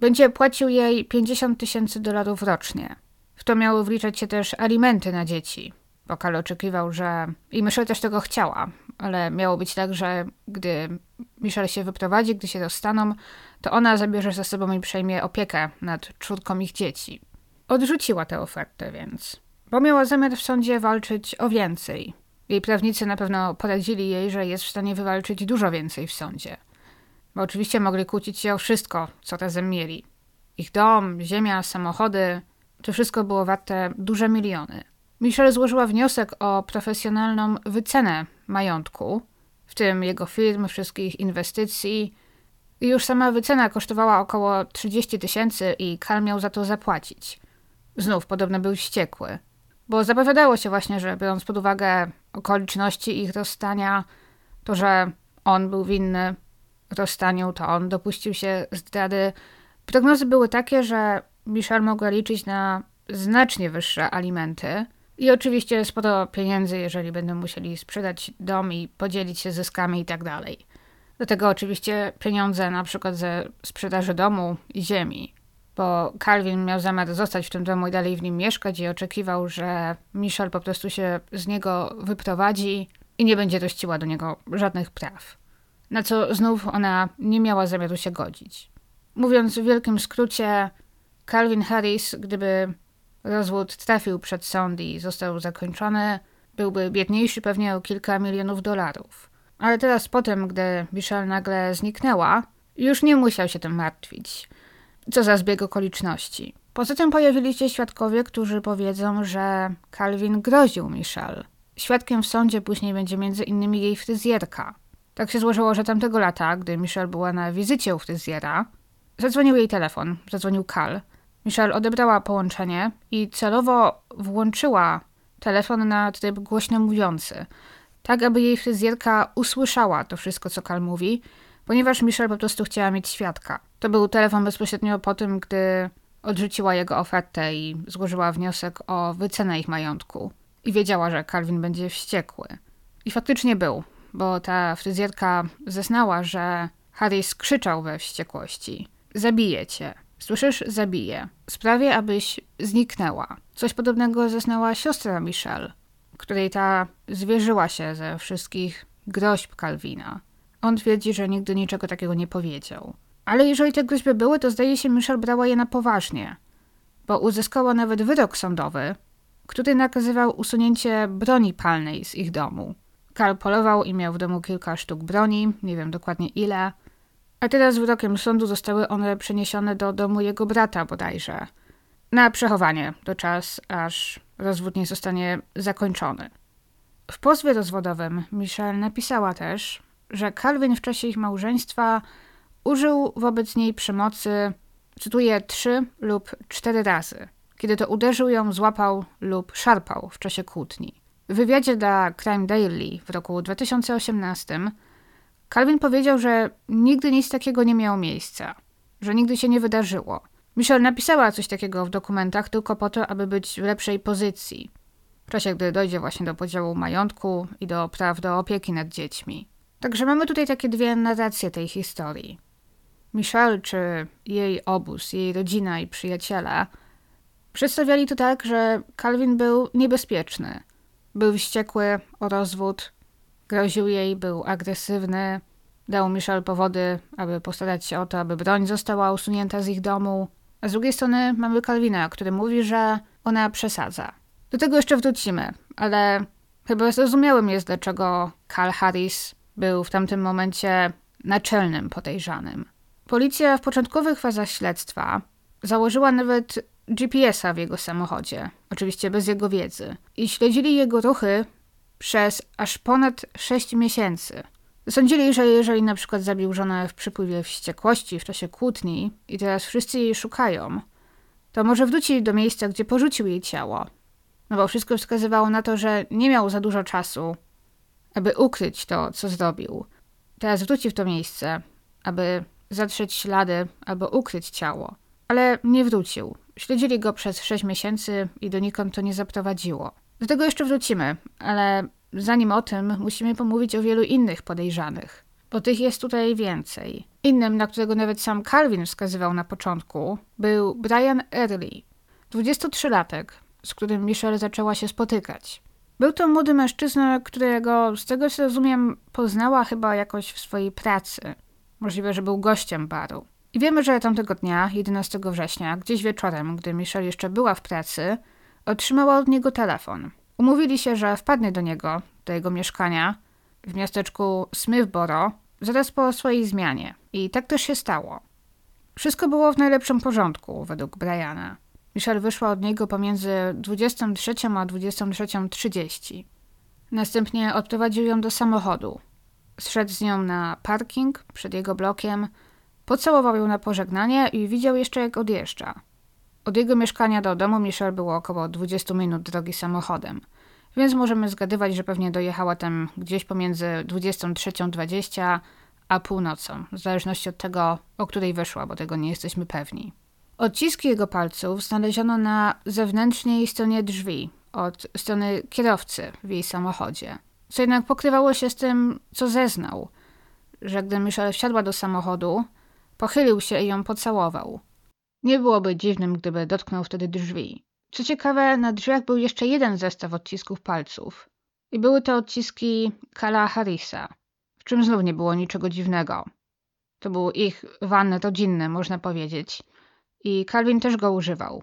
będzie płacił jej 50 tysięcy dolarów rocznie. W to miały wliczać się też alimenty na dzieci. Wokal oczekiwał, że... I Michelle też tego chciała, ale miało być tak, że gdy Michelle się wyprowadzi, gdy się rozstaną, to ona zabierze ze sobą i przejmie opiekę nad czwórką ich dzieci. Odrzuciła tę ofertę więc, bo miała zamiar w sądzie walczyć o więcej. Jej prawnicy na pewno poradzili jej, że jest w stanie wywalczyć dużo więcej w sądzie. Bo oczywiście mogli kłócić się o wszystko, co razem mieli. Ich dom, ziemia, samochody, to wszystko było warte duże miliony. Michelle złożyła wniosek o profesjonalną wycenę majątku, w tym jego firm, wszystkich inwestycji. I już sama wycena kosztowała około 30 tysięcy i Kal miał za to zapłacić. Znów podobno był wściekły, bo zapowiadało się właśnie, że biorąc pod uwagę okoliczności ich rozstania, to, że on był winny rozstaniu, to on dopuścił się zdrady. Prognozy były takie, że Michelle mogła liczyć na znacznie wyższe alimenty i oczywiście sporo pieniędzy, jeżeli będą musieli sprzedać dom i podzielić się zyskami i tak. Do tego oczywiście pieniądze na przykład ze sprzedaży domu i ziemi, bo Calvin miał zamiar zostać w tym domu i dalej w nim mieszkać i oczekiwał, że Michelle po prostu się z niego wyprowadzi i nie będzie dościła do niego żadnych praw. Na co znów ona nie miała zamiaru się godzić. Mówiąc w wielkim skrócie, Calvin Harris, gdyby rozwód trafił przed sąd i został zakończony, byłby biedniejszy pewnie o kilka milionów dolarów. Ale teraz potem, gdy Michelle nagle zniknęła, już nie musiał się tym martwić. Co za zbieg okoliczności. Poza tym pojawili się świadkowie, którzy powiedzą, że Calvin groził Michelle. Świadkiem w sądzie później będzie innymi jej fryzjerka. Tak się złożyło, że tamtego lata, gdy Michelle była na wizycie u fryzjera, zadzwonił jej telefon, zadzwonił Cal. Michelle odebrała połączenie i celowo włączyła telefon na tryb głośno mówiący, tak aby jej fryzjerka usłyszała to wszystko, co Cal mówi, ponieważ Michelle po prostu chciała mieć świadka. To był telefon bezpośrednio po tym, gdy odrzuciła jego ofertę i złożyła wniosek o wycenę ich majątku. I wiedziała, że Calvin będzie wściekły. I faktycznie był, bo ta fryzjerka zeznała, że Harry skrzyczał we wściekłości. Zabiję cię. Słyszysz? Zabiję. Sprawię, abyś zniknęła. Coś podobnego zeznała siostra Michelle, której ta zwierzyła się ze wszystkich groźb Calvina. On twierdzi, że nigdy niczego takiego nie powiedział. Ale jeżeli te groźby były, to zdaje się, Michelle brała je na poważnie, bo uzyskała nawet wyrok sądowy, który nakazywał usunięcie broni palnej z ich domu. Karl polował i miał w domu kilka sztuk broni, nie wiem dokładnie ile, a teraz wyrokiem sądu zostały one przeniesione do domu jego brata bodajże, na przechowanie do czas, aż rozwód nie zostanie zakończony. W pozwie rozwodowym Michelle napisała też, że Calvin w czasie ich małżeństwa użył wobec niej przemocy, cytuję, trzy lub cztery razy, kiedy to uderzył ją, złapał lub szarpał w czasie kłótni. W wywiadzie dla Crime Daily w roku 2018 Calvin powiedział, że nigdy nic takiego nie miało miejsca, że nigdy się nie wydarzyło. Michelle napisała coś takiego w dokumentach tylko po to, aby być w lepszej pozycji. w czasie gdy dojdzie właśnie do podziału majątku i do praw do opieki nad dziećmi. Także mamy tutaj takie dwie narracje tej historii. Michelle czy jej obóz, jej rodzina i przyjaciele przedstawiali to tak, że Calvin był niebezpieczny. Był wściekły o rozwód, groził jej, był agresywny, dał Michelle powody, aby postarać się o to, aby broń została usunięta z ich domu. A z drugiej strony mamy Calvina, który mówi, że ona przesadza. Do tego jeszcze wrócimy, ale chyba zrozumiałym jest, dlaczego Carl Harris był w tamtym momencie naczelnym podejrzanym. Policja w początkowych fazach śledztwa założyła nawet GPS-a w jego samochodzie, oczywiście bez jego wiedzy, i śledzili jego ruchy przez aż ponad 6 miesięcy. Sądzili, że jeżeli na przykład zabił żonę w przypływie wściekłości w czasie kłótni i teraz wszyscy jej szukają, to może wrócić do miejsca, gdzie porzucił jej ciało. No bo wszystko wskazywało na to, że nie miał za dużo czasu, aby ukryć to, co zrobił. Teraz wróci w to miejsce, aby zatrzeć ślady albo ukryć ciało. Ale nie wrócił. Śledzili go przez 6 miesięcy i donikąd to nie zaprowadziło. Do tego jeszcze wrócimy, ale zanim o tym, musimy pomówić o wielu innych podejrzanych, bo tych jest tutaj więcej. Innym, na którego nawet sam Calvin wskazywał na początku, był Brian Early, 23-latek, z którym Michelle zaczęła się spotykać. Był to młody mężczyzna, którego, z tego co rozumiem, poznała chyba jakoś w swojej pracy. Możliwe, że był gościem baru. I wiemy, że tamtego dnia, 11 września, gdzieś wieczorem, gdy Michelle jeszcze była w pracy, otrzymała od niego telefon. Umówili się, że wpadnie do niego, do jego mieszkania w miasteczku Smithboro zaraz po swojej zmianie. I tak też się stało. Wszystko było w najlepszym porządku, według Briana. Michelle wyszła od niego pomiędzy 23 a 23.30. Następnie odprowadził ją do samochodu. Zszedł z nią na parking przed jego blokiem, pocałował ją na pożegnanie i widział jeszcze jak odjeżdża. Od jego mieszkania do domu Michelle było około 20 minut drogi samochodem, więc możemy zgadywać, że pewnie dojechała tam gdzieś pomiędzy 23.20 a północą, w zależności od tego, o której wyszła, bo tego nie jesteśmy pewni. Odciski jego palców znaleziono na zewnętrznej stronie drzwi, od strony kierowcy w jej samochodzie. Co jednak pokrywało się z tym, co zeznał, że gdy Michelle wsiadła do samochodu, pochylił się i ją pocałował. Nie byłoby dziwnym, gdyby dotknął wtedy drzwi. Co ciekawe, na drzwiach był jeszcze jeden zestaw odcisków palców. I były to odciski Kala Harrisa, w czym znów nie było niczego dziwnego. To był ich van rodzinny, można powiedzieć. I Calvin też go używał.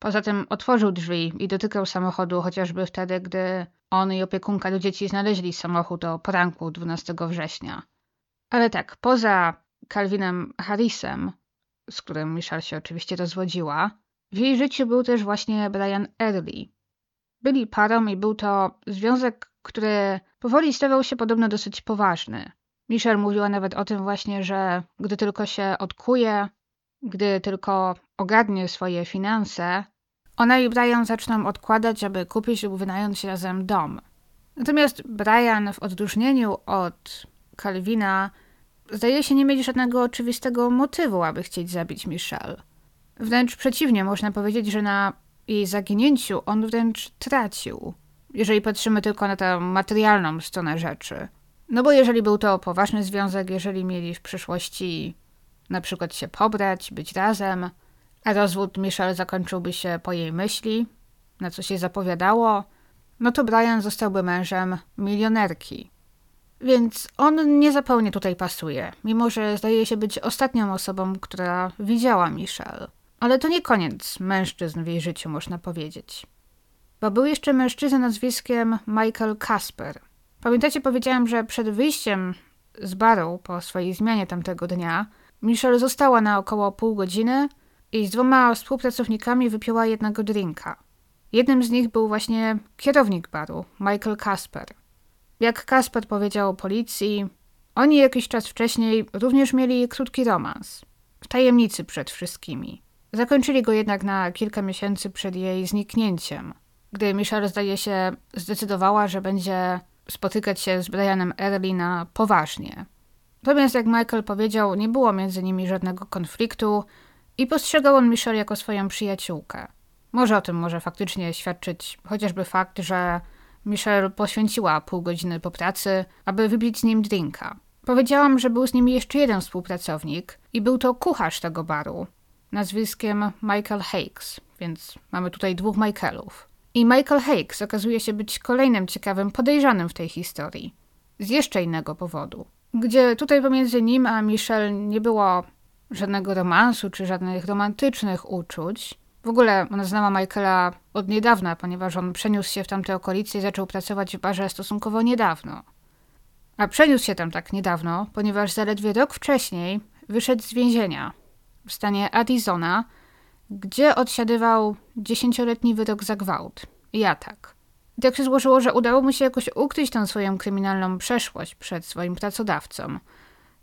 Poza tym otworzył drzwi i dotykał samochodu chociażby wtedy, gdy on i opiekunka do dzieci znaleźli samochód o poranku 12 września. Ale tak, poza Calvinem Harrisem, z którym Michelle się oczywiście rozwodziła, w jej życiu był też właśnie Brian Early. Byli parą i był to związek, który powoli stawał się podobno dosyć poważny. Michelle mówiła nawet o tym właśnie, że gdy tylko się odkuje, gdy tylko ogarnie swoje finanse, ona i Brian zaczną odkładać, aby kupić lub wynająć razem dom. Natomiast Brian, w odróżnieniu od Calvina, zdaje się nie mieć żadnego oczywistego motywu, aby chcieć zabić Michelle. Wręcz przeciwnie, można powiedzieć, że na jej zaginięciu on wręcz tracił, jeżeli patrzymy tylko na tę materialną stronę rzeczy. No bo jeżeli był to poważny związek, jeżeli mieli w przyszłości na przykład się pobrać, być razem, a rozwód Michelle zakończyłby się po jej myśli, na co się zapowiadało, no to Brian zostałby mężem milionerki. Więc on niezupełnie tutaj pasuje, mimo że zdaje się być ostatnią osobą, która widziała Michelle. Ale to nie koniec mężczyzn w jej życiu, można powiedzieć. Bo był jeszcze mężczyzna nazwiskiem Michael Casper. Pamiętacie, powiedziałem, że przed wyjściem z baru po swojej zmianie tamtego dnia Michelle została na około pół godziny i z dwoma współpracownikami wypiła jednego drinka. Jednym z nich był właśnie kierownik baru, Michael Casper. Jak Kasper powiedział policji, oni jakiś czas wcześniej również mieli krótki romans. W tajemnicy przed wszystkimi. Zakończyli go jednak na kilka miesięcy przed jej zniknięciem, gdy Michelle zdaje się zdecydowała, że będzie spotykać się z Brianem Early na poważnie. Natomiast jak Michael powiedział, nie było między nimi żadnego konfliktu i postrzegał on Michelle jako swoją przyjaciółkę. Może o tym może faktycznie świadczyć chociażby fakt, że Michelle poświęciła pół godziny po pracy, aby wypić z nim drinka. Powiedziałam, że był z nimi jeszcze jeden współpracownik i był to kucharz tego baru, nazwiskiem Michael Hakes, więc mamy tutaj dwóch Michaelów. I Michael Hakes okazuje się być kolejnym ciekawym podejrzanym w tej historii. Z jeszcze innego powodu. Gdzie tutaj pomiędzy nim a Michelle nie było żadnego romansu czy żadnych romantycznych uczuć. W ogóle ona znała Michaela od niedawna, ponieważ on przeniósł się w tamte okolice i zaczął pracować w barze stosunkowo niedawno. A przeniósł się tam tak niedawno, ponieważ zaledwie rok wcześniej wyszedł z więzienia w stanie Arizona, gdzie odsiadywał dziesięcioletni wyrok za gwałt i atak. I tak się złożyło, że udało mu się jakoś ukryć tę swoją kryminalną przeszłość przed swoim pracodawcą.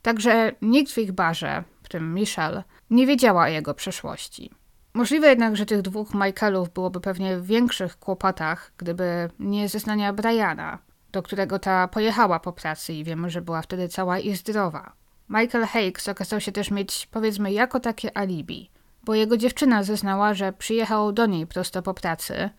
Także nikt w ich barze, w tym Michelle, nie wiedziała o jego przeszłości. Możliwe jednak, że tych dwóch Michaelów byłoby pewnie w większych kłopotach, gdyby nie zeznania Briana, do którego ta pojechała po pracy i wiemy, że była wtedy cała i zdrowa. Michael Hakes okazał się też mieć, powiedzmy, jako takie alibi, bo jego dziewczyna zeznała, że przyjechał do niej prosto po pracy,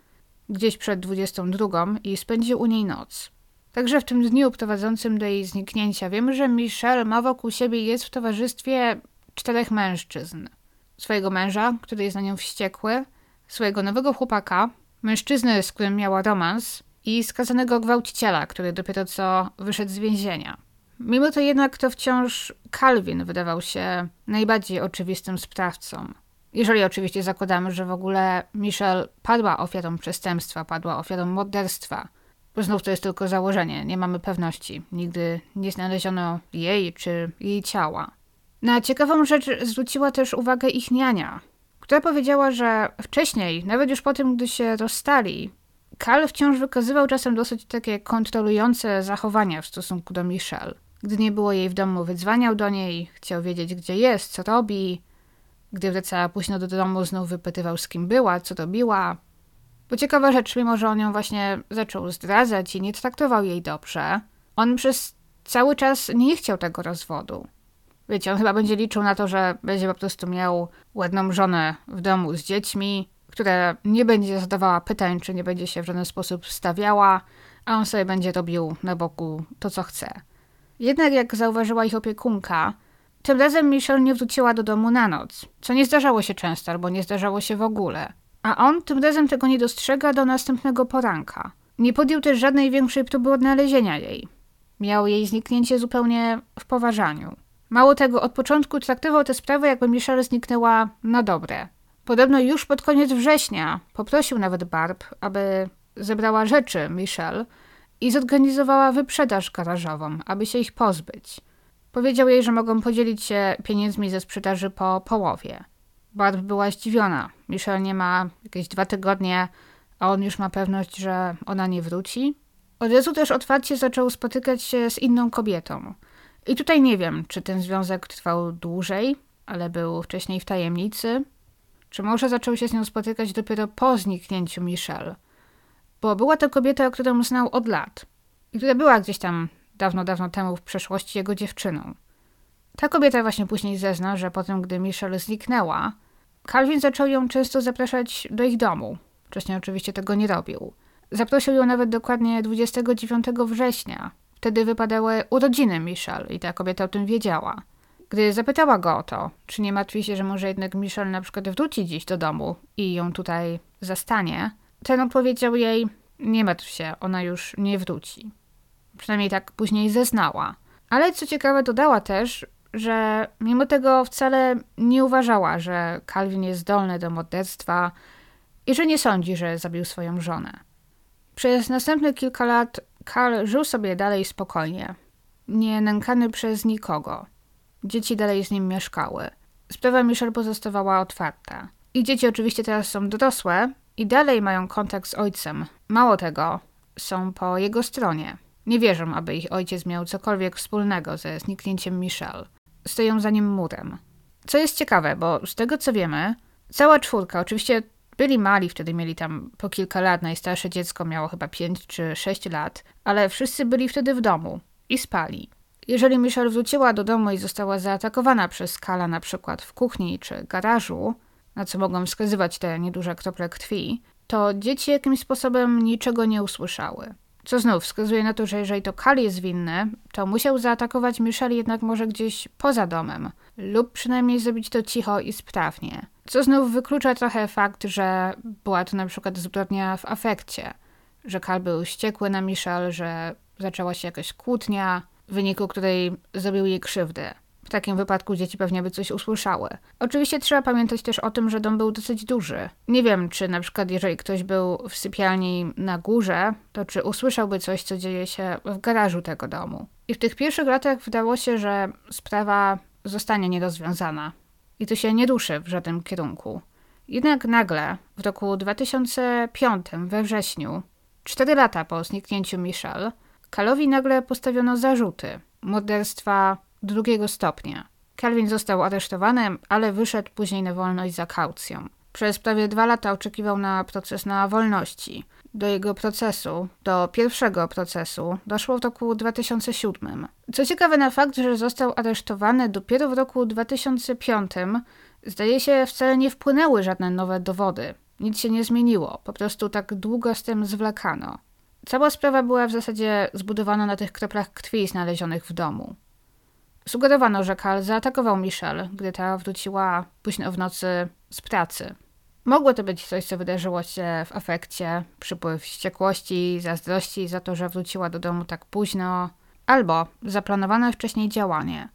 gdzieś przed 22 i spędził u niej noc. Także w tym dniu prowadzącym do jej zniknięcia wiemy, że Michelle ma wokół siebie jest w towarzystwie czterech mężczyzn. Swojego męża, który jest na nią wściekły, swojego nowego chłopaka, mężczyzny, z którym miała romans i skazanego gwałciciela, który dopiero co wyszedł z więzienia. Mimo to jednak to wciąż Calvin wydawał się najbardziej oczywistym sprawcą. Jeżeli oczywiście zakładamy, że w ogóle Michelle padła ofiarą przestępstwa, padła ofiarą morderstwa, bo znów to jest tylko założenie, nie mamy pewności. Nigdy nie znaleziono jej czy jej ciała. Na ciekawą rzecz zwróciła też uwagę ich niania, która powiedziała, że wcześniej, nawet już po tym, gdy się rozstali, Karl wciąż wykazywał czasem dosyć takie kontrolujące zachowania w stosunku do Michelle. Gdy nie było jej w domu, wydzwaniał do niej, chciał wiedzieć, gdzie jest, co robi. Gdy wracała późno do domu, znów wypytywał, z kim była, co robiła. Bo ciekawa rzecz, mimo że on ją właśnie zaczął zdradzać i nie traktował jej dobrze, on przez cały czas nie chciał tego rozwodu. Wiecie, on chyba będzie liczył na to, że będzie po prostu miał ładną żonę w domu z dziećmi, która nie będzie zadawała pytań, czy nie będzie się w żaden sposób stawiała, a on sobie będzie robił na boku to, co chce. Jednak jak zauważyła ich opiekunka, tym razem Michelle nie wróciła do domu na noc, co nie zdarzało się często albo nie zdarzało się w ogóle. A on tym razem tego nie dostrzega do następnego poranka. Nie podjął też żadnej większej próby odnalezienia jej. Miał jej zniknięcie zupełnie w poważaniu. Mało tego, od początku traktował tę sprawę, jakby Michelle zniknęła na dobre. Podobno już pod koniec września poprosił nawet Barb, aby zebrała rzeczy Michelle i zorganizowała wyprzedaż garażową, aby się ich pozbyć. Powiedział jej, że mogą podzielić się pieniędzmi ze sprzedaży po połowie. Barb była zdziwiona. Michelle nie ma jakieś dwa tygodnie, a on już ma pewność, że ona nie wróci. Od razu też otwarcie zaczął spotykać się z inną kobietą. I tutaj nie wiem, czy ten związek trwał dłużej, ale był wcześniej w tajemnicy, czy może zaczął się z nią spotykać dopiero po zniknięciu Michelle. Bo była to kobieta, którą znał od lat i która była gdzieś tam dawno, dawno temu w przeszłości jego dziewczyną. Ta kobieta właśnie później zezna, że potem, gdy Michelle zniknęła, Calvin zaczął ją często zapraszać do ich domu. Wcześniej oczywiście tego nie robił. Zaprosił ją nawet dokładnie 29 września. Wtedy wypadały urodziny Michelle i ta kobieta o tym wiedziała. Gdy zapytała go o to, czy nie martwi się, że może jednak Michelle na przykład wróci dziś do domu i ją tutaj zastanie, ten odpowiedział jej, nie martw się, ona już nie wróci. Przynajmniej tak później zeznała. Ale co ciekawe, dodała też, że mimo tego wcale nie uważała, że Calvin jest zdolny do morderstwa i że nie sądzi, że zabił swoją żonę. Przez następne kilka lat Karl żył sobie dalej spokojnie, nie nękany przez nikogo. Dzieci dalej z nim mieszkały. Sprawa Michelle pozostawała otwarta. I dzieci oczywiście teraz są dorosłe i dalej mają kontakt z ojcem. Mało tego, są po jego stronie. Nie wierzą, aby ich ojciec miał cokolwiek wspólnego ze zniknięciem Michelle. Stoją za nim murem. Co jest ciekawe, bo z tego co wiemy, cała czwórka, oczywiście byli mali, wtedy mieli tam po kilka lat, najstarsze dziecko miało chyba 5 czy 6 lat, ale wszyscy byli wtedy w domu i spali. Jeżeli Michelle wróciła do domu i została zaatakowana przez Kala na przykład w kuchni czy garażu, na co mogą wskazywać te nieduże krople krwi, to dzieci jakimś sposobem niczego nie usłyszały. Co znów wskazuje na to, że jeżeli to Kal jest winny, to musiał zaatakować Michelle jednak może gdzieś poza domem, lub przynajmniej zrobić to cicho i sprawnie. Co znów wyklucza trochę fakt, że była to na przykład zbrodnia w afekcie, że Kal był wściekły na Michelle, że zaczęła się jakaś kłótnia, w wyniku której zrobił jej krzywdę. W takim wypadku dzieci pewnie by coś usłyszały. Oczywiście trzeba pamiętać też o tym, że dom był dosyć duży. Nie wiem, czy na przykład jeżeli ktoś był w sypialni na górze, to czy usłyszałby coś, co dzieje się w garażu tego domu. I w tych pierwszych latach wydało się, że sprawa zostanie nierozwiązana. I to się nie duszy w żadnym kierunku. Jednak nagle, w roku 2005, we wrześniu, cztery lata po zniknięciu Michelle, Kalowi nagle postawiono zarzuty morderstwa drugiego stopnia. Calvin został aresztowany, ale wyszedł później na wolność za kaucją. Przez prawie dwa lata oczekiwał na proces na wolności. Do jego procesu, do pierwszego procesu, doszło w roku 2007. Co ciekawe, na fakt, że został aresztowany dopiero w roku 2005, zdaje się, wcale nie wpłynęły żadne nowe dowody. Nic się nie zmieniło, po prostu tak długo z tym zwlekano. Cała sprawa była w zasadzie zbudowana na tych kroplach krwi znalezionych w domu. Sugerowano, że Karl zaatakował Michelle, gdy ta wróciła późno w nocy z pracy. Mogło to być coś, co wydarzyło się w afekcie, przypływ wściekłości, zazdrości za to, że wróciła do domu tak późno, albo zaplanowane wcześniej działanie.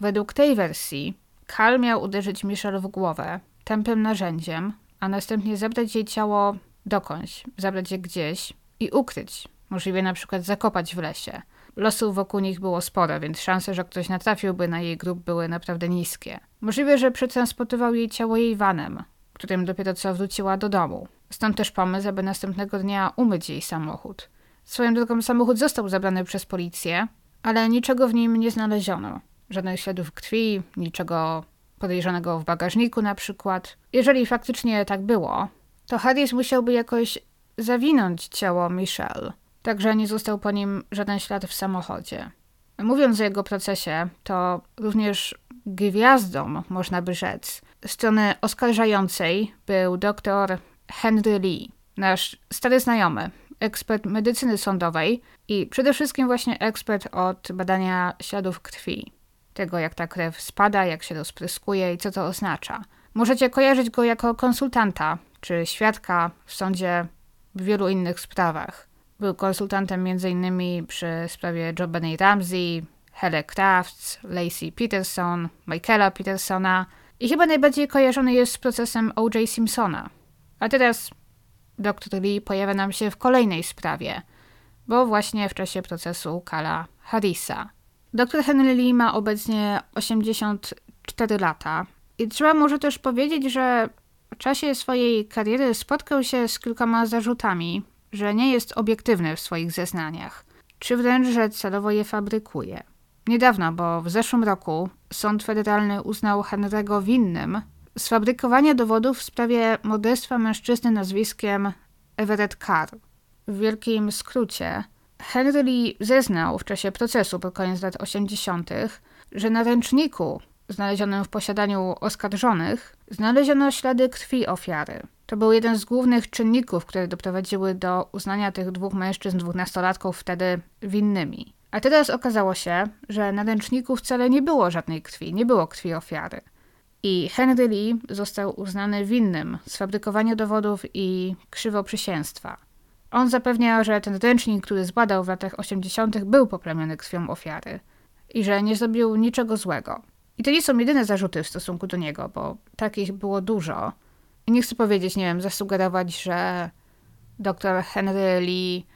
Według tej wersji Karl miał uderzyć Michelle w głowę tępym narzędziem, a następnie zabrać jej ciało dokądś, zabrać je gdzieś i ukryć, możliwie na przykład zakopać w lesie – Losów wokół nich było sporo, więc szanse, że ktoś natrafiłby na jej grób były naprawdę niskie. Możliwe, że przetransportował jej ciało jej vanem, którym dopiero co wróciła do domu. Stąd też pomysł, aby następnego dnia umyć jej samochód. Swoją drogą samochód został zabrany przez policję, ale niczego w nim nie znaleziono. Żadnych śladów krwi, niczego podejrzanego w bagażniku na przykład. Jeżeli faktycznie tak było, to Harris musiałby jakoś zawinąć ciało Michelle Także nie został po nim żaden ślad w samochodzie. Mówiąc o jego procesie, to również gwiazdą, można by rzec, strony oskarżającej był dr Henry Lee, nasz stary znajomy, ekspert medycyny sądowej i przede wszystkim właśnie ekspert od badania śladów krwi. Tego, jak ta krew spada, jak się rozpryskuje i co to oznacza. Możecie kojarzyć go jako konsultanta czy świadka w sądzie w wielu innych sprawach. Był konsultantem m.in. przy sprawie Jobany Ramsey, Hele Crafts, Lacey Peterson, Michaela Petersona i chyba najbardziej kojarzony jest z procesem O.J. Simpsona. A teraz dr Lee pojawia nam się w kolejnej sprawie, bo właśnie w czasie procesu Kala Harrisa. Dr Henry Lee ma obecnie 84 lata i trzeba może też powiedzieć, że w czasie swojej kariery spotkał się z kilkoma zarzutami, że nie jest obiektywny w swoich zeznaniach, czy wręcz, że celowo je fabrykuje. Niedawno, bo w zeszłym roku, sąd federalny uznał Henry'ego winnym sfabrykowania dowodów w sprawie morderstwa mężczyzny nazwiskiem Everett Carr. W wielkim skrócie, Henry Lee zeznał w czasie procesu pod koniec lat 80., że na ręczniku znalezionym w posiadaniu oskarżonych znaleziono ślady krwi ofiary. To był jeden z głównych czynników, które doprowadziły do uznania tych dwóch mężczyzn, dwóch nastolatków wtedy winnymi. A teraz okazało się, że na ręczniku wcale nie było żadnej krwi, nie było krwi ofiary. I Henry Lee został uznany winnym sfabrykowania dowodów i krzywoprzysięstwa. On zapewniał, że ten ręcznik, który zbadał w latach 80., był poplamiony krwią ofiary i że nie zrobił niczego złego. I to nie są jedyne zarzuty w stosunku do niego, bo takich było dużo. I nie chcę powiedzieć, nie wiem, zasugerować, że dr Henry Lee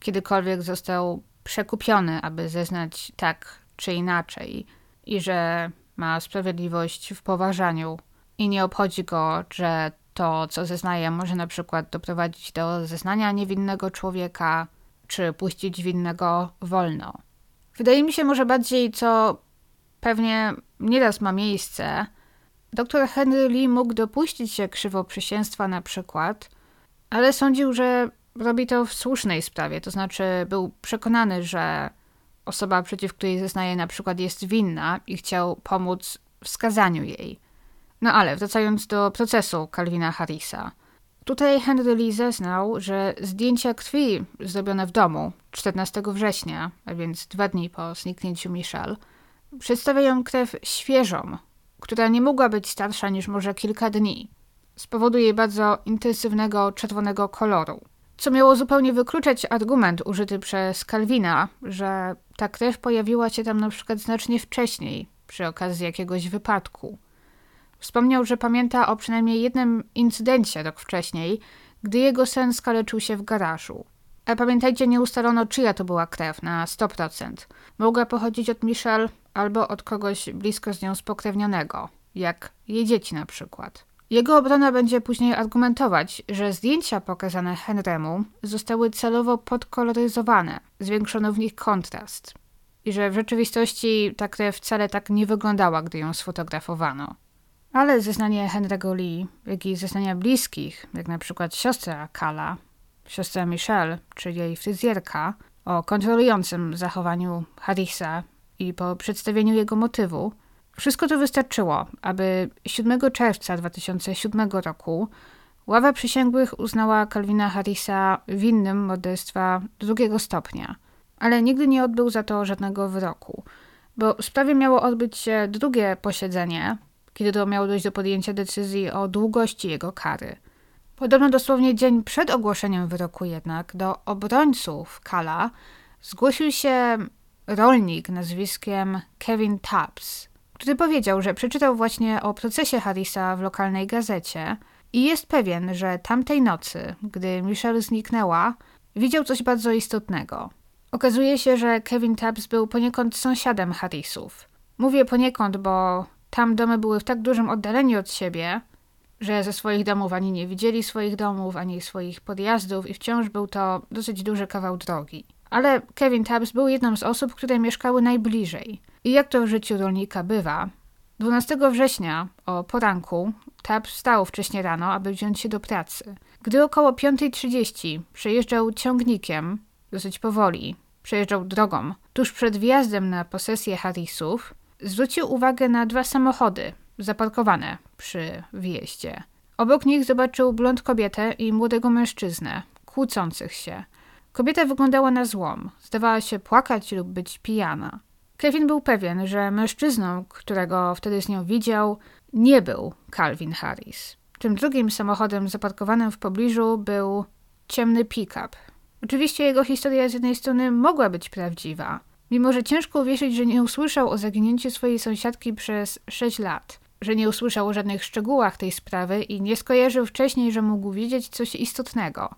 kiedykolwiek został przekupiony, aby zeznać tak czy inaczej i że ma sprawiedliwość w poważaniu i nie obchodzi go, że to, co zeznaje, może na przykład doprowadzić do zeznania niewinnego człowieka, czy puścić winnego wolno. Wydaje mi się może bardziej, co pewnie nieraz ma miejsce, Doktor Henry Lee mógł dopuścić się krzywoprzysięstwa na przykład, ale sądził, że robi to w słusznej sprawie, to znaczy był przekonany, że osoba, przeciw której zeznaje na przykład jest winna i chciał pomóc w skazaniu jej. No ale wracając do procesu Calvina Harrisa. Tutaj Henry Lee zeznał, że zdjęcia krwi zrobione w domu 14 września, a więc dwa dni po zniknięciu Michelle, przedstawiają krew świeżą, która nie mogła być starsza niż może kilka dni, z powodu jej bardzo intensywnego czerwonego koloru. Co miało zupełnie wykluczać argument użyty przez Calvina, że ta krew pojawiła się tam na przykład znacznie wcześniej, przy okazji jakiegoś wypadku. Wspomniał, że pamięta o przynajmniej jednym incydencie rok wcześniej, gdy jego sen skaleczył się w garażu. A pamiętajcie, nie ustalono, czyja to była krew na 100%. Mogła pochodzić od Michelle albo od kogoś blisko z nią spokrewnionego, jak jej dzieci na przykład. Jego obrona będzie później argumentować, że zdjęcia pokazane Henrymu zostały celowo podkoloryzowane, zwiększono w nich kontrast i że w rzeczywistości ta krew wcale tak nie wyglądała, gdy ją sfotografowano. Ale zeznanie Henry'ego Lee, jak i zeznania bliskich, jak na przykład siostra Kala, siostra Michelle, czy jej fryzjerka, o kontrolującym zachowaniu Harrisa i po przedstawieniu jego motywu, wszystko to wystarczyło, aby 7 czerwca 2007 roku ława przysięgłych uznała Calvina Harrisa winnym morderstwa drugiego stopnia, ale nigdy nie odbył za to żadnego wyroku, bo w sprawie miało odbyć się drugie posiedzenie, kiedy to miało dojść do podjęcia decyzji o długości jego kary. Podobno dosłownie dzień przed ogłoszeniem wyroku jednak do obrońców Kala zgłosił się rolnik nazwiskiem Kevin Tubbs, który powiedział, że przeczytał właśnie o procesie Harrisa w lokalnej gazecie i jest pewien, że tamtej nocy, gdy Michelle zniknęła, widział coś bardzo istotnego. Okazuje się, że Kevin Tubbs był poniekąd sąsiadem Harrisów. Mówię poniekąd, bo tam domy były w tak dużym oddaleniu od siebie, że ze swoich domów ani nie widzieli swoich domów, ani swoich podjazdów i wciąż był to dosyć duży kawał drogi. Ale Kevin Tubbs był jedną z osób, które mieszkały najbliżej. I jak to w życiu rolnika bywa, 12 września o poranku Tubbs wstał wcześnie rano, aby wziąć się do pracy. Gdy około 5.30 przejeżdżał ciągnikiem, dosyć powoli, przejeżdżał drogą, tuż przed wjazdem na posesję Harrisów, zwrócił uwagę na dwa samochody zaparkowane przy wjeździe. Obok nich zobaczył blond kobietę i młodego mężczyznę, kłócących się. Kobieta wyglądała na złom, zdawała się płakać lub być pijana. Kevin był pewien, że mężczyzną, którego wtedy z nią widział, nie był Calvin Harris. Tym drugim samochodem zaparkowanym w pobliżu był ciemny pick-up. Oczywiście jego historia z jednej strony mogła być prawdziwa, mimo że ciężko uwierzyć, że nie usłyszał o zaginięciu swojej sąsiadki przez 6 lat, że nie usłyszał o żadnych szczegółach tej sprawy i nie skojarzył wcześniej, że mógł widzieć coś istotnego.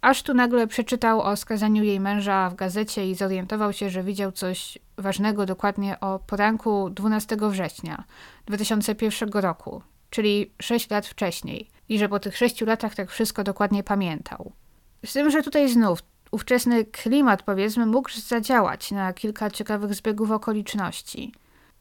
Aż tu nagle przeczytał o skazaniu jej męża w gazecie i zorientował się, że widział coś ważnego dokładnie o poranku 12 września 2001 roku, czyli 6 lat wcześniej, i że po tych 6 latach tak wszystko dokładnie pamiętał. Z tym, że tutaj znów ówczesny klimat, powiedzmy, mógł zadziałać na kilka ciekawych zbiegów okoliczności.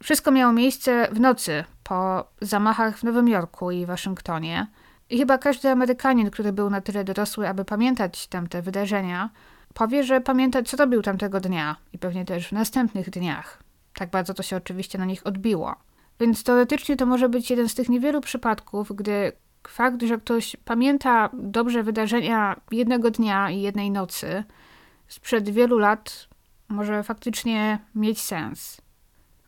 Wszystko miało miejsce w nocy po zamachach w Nowym Jorku i Waszyngtonie. I chyba każdy Amerykanin, który był na tyle dorosły, aby pamiętać tamte wydarzenia, powie, że pamięta, co robił tamtego dnia i pewnie też w następnych dniach. Tak bardzo to się oczywiście na nich odbiło. Więc teoretycznie to może być jeden z tych niewielu przypadków, gdy fakt, że ktoś pamięta dobrze wydarzenia jednego dnia i jednej nocy sprzed wielu lat, może faktycznie mieć sens.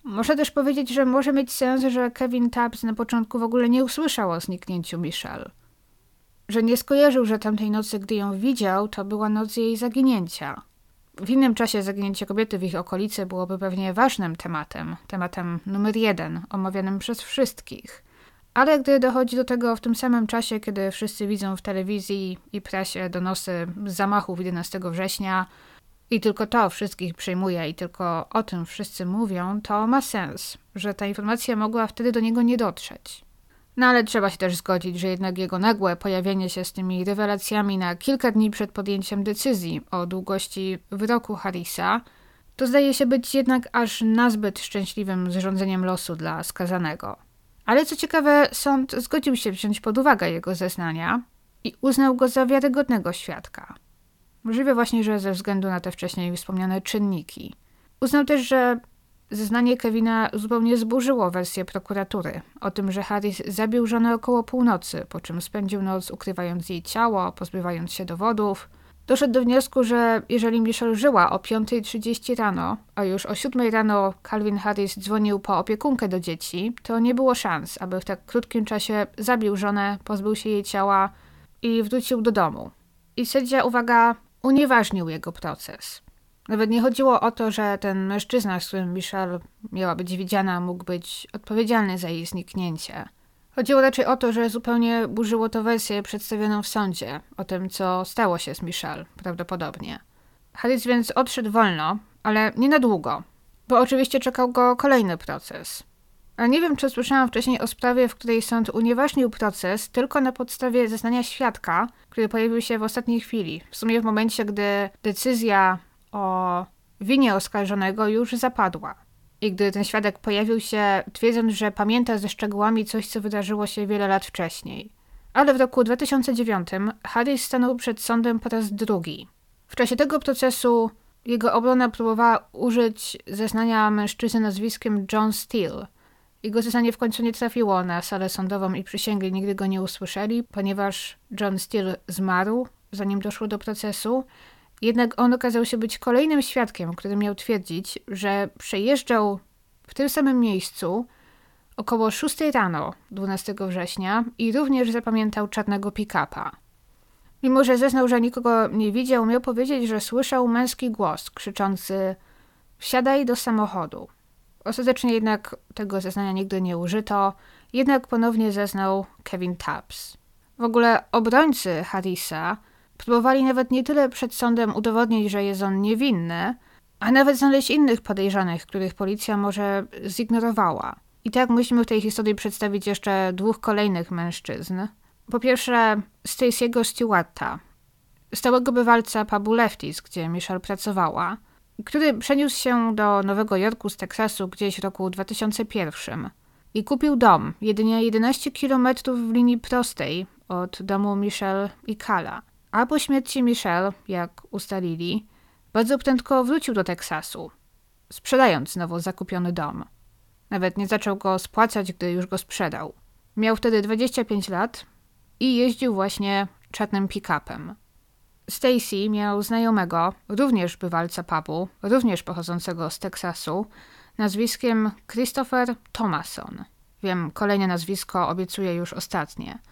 Muszę też powiedzieć, że może mieć sens, że Kevin Tubbs na początku w ogóle nie usłyszał o zniknięciu Michelle. Że nie skojarzył, że tamtej nocy, gdy ją widział, to była noc jej zaginięcia. W innym czasie zaginięcie kobiety w ich okolicy byłoby pewnie ważnym tematem, tematem numer jeden, omawianym przez wszystkich. Ale gdy dochodzi do tego w tym samym czasie, kiedy wszyscy widzą w telewizji i prasie donosy z zamachów 11 września, i tylko to wszystkich przejmuje i tylko o tym wszyscy mówią, to ma sens, że ta informacja mogła wtedy do niego nie dotrzeć. No ale trzeba się też zgodzić, że jednak jego nagłe pojawienie się z tymi rewelacjami na kilka dni przed podjęciem decyzji o długości wyroku Harrisa, to zdaje się być jednak aż nazbyt szczęśliwym zrządzeniem losu dla skazanego. Ale co ciekawe, sąd zgodził się wziąć pod uwagę jego zeznania i uznał go za wiarygodnego świadka. Możliwe właśnie, że ze względu na te wcześniej wspomniane czynniki. Uznał też, że zeznanie Kevina zupełnie zburzyło wersję prokuratury o tym, że Harris zabił żonę około północy, po czym spędził noc ukrywając jej ciało, pozbywając się dowodów. Doszedł do wniosku, że jeżeli Michelle żyła o 5.30 rano, a już o 7 rano Calvin Harris dzwonił po opiekunkę do dzieci, to nie było szans, aby w tak krótkim czasie zabił żonę, pozbył się jej ciała i wrócił do domu. I sędzia, uwaga, unieważnił jego proces. Nawet nie chodziło o to, że ten mężczyzna, z którym Michelle miała być widziana, mógł być odpowiedzialny za jej zniknięcie. Chodziło raczej o to, że zupełnie burzyło to wersję przedstawioną w sądzie o tym, co stało się z Michelle, prawdopodobnie. Harris więc odszedł wolno, ale nie na długo, bo oczywiście czekał go kolejny proces. Ale nie wiem, czy słyszałam wcześniej o sprawie, w której sąd unieważnił proces tylko na podstawie zeznania świadka, który pojawił się w ostatniej chwili. W sumie w momencie, gdy decyzja o winie oskarżonego już zapadła. I gdy ten świadek pojawił się, twierdząc, że pamięta ze szczegółami coś, co wydarzyło się wiele lat wcześniej. Ale w roku 2009 Harris stanął przed sądem po raz drugi. W czasie tego procesu jego obrona próbowała użyć zeznania mężczyzny nazwiskiem John Steele. Jego zeznanie w końcu nie trafiło na salę sądową i przysięgli nigdy go nie usłyszeli, ponieważ John Steele zmarł, zanim doszło do procesu, jednak on okazał się być kolejnym świadkiem, który miał twierdzić, że przejeżdżał w tym samym miejscu około 6 rano 12 września i również zapamiętał czarnego pick-upa. Mimo, że zeznał, że nikogo nie widział, miał powiedzieć, że słyszał męski głos krzyczący wsiadaj do samochodu. Ostatecznie jednak tego zeznania nigdy nie użyto, jednak ponownie zeznał Kevin Tubbs. W ogóle obrońcy Harrisa Próbowali nawet nie tyle przed sądem udowodnić, że jest on niewinny, a nawet znaleźć innych podejrzanych, których policja może zignorowała. I tak musimy w tej historii przedstawić jeszcze dwóch kolejnych mężczyzn. Po pierwsze, Stacey'ego Stewarta, stałego bywalca pubu Lefties, gdzie Michelle pracowała, który przeniósł się do Nowego Jorku z Teksasu gdzieś w roku 2001 i kupił dom jedynie 11 km w linii prostej od domu Michelle i Kala. A po śmierci Michelle, jak ustalili, bardzo prędko wrócił do Teksasu, sprzedając znowu zakupiony dom. Nawet nie zaczął go spłacać, gdy już go sprzedał. Miał wtedy 25 lat i jeździł właśnie czarnym pick-upem. Stacy miał znajomego, również bywalca pubu, również pochodzącego z Teksasu, nazwiskiem Christopher Thomason. Wiem, kolejne nazwisko obiecuję już ostatnie –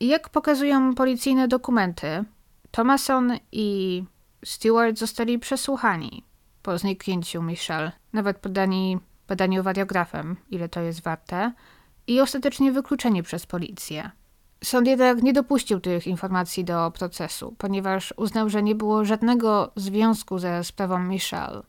jak pokazują policyjne dokumenty, Thomason i Stewart zostali przesłuchani po zniknięciu Michelle, nawet poddani badaniu wariografem, ile to jest warte, i ostatecznie wykluczeni przez policję. Sąd jednak nie dopuścił tych informacji do procesu, ponieważ uznał, że nie było żadnego związku ze sprawą Michelle.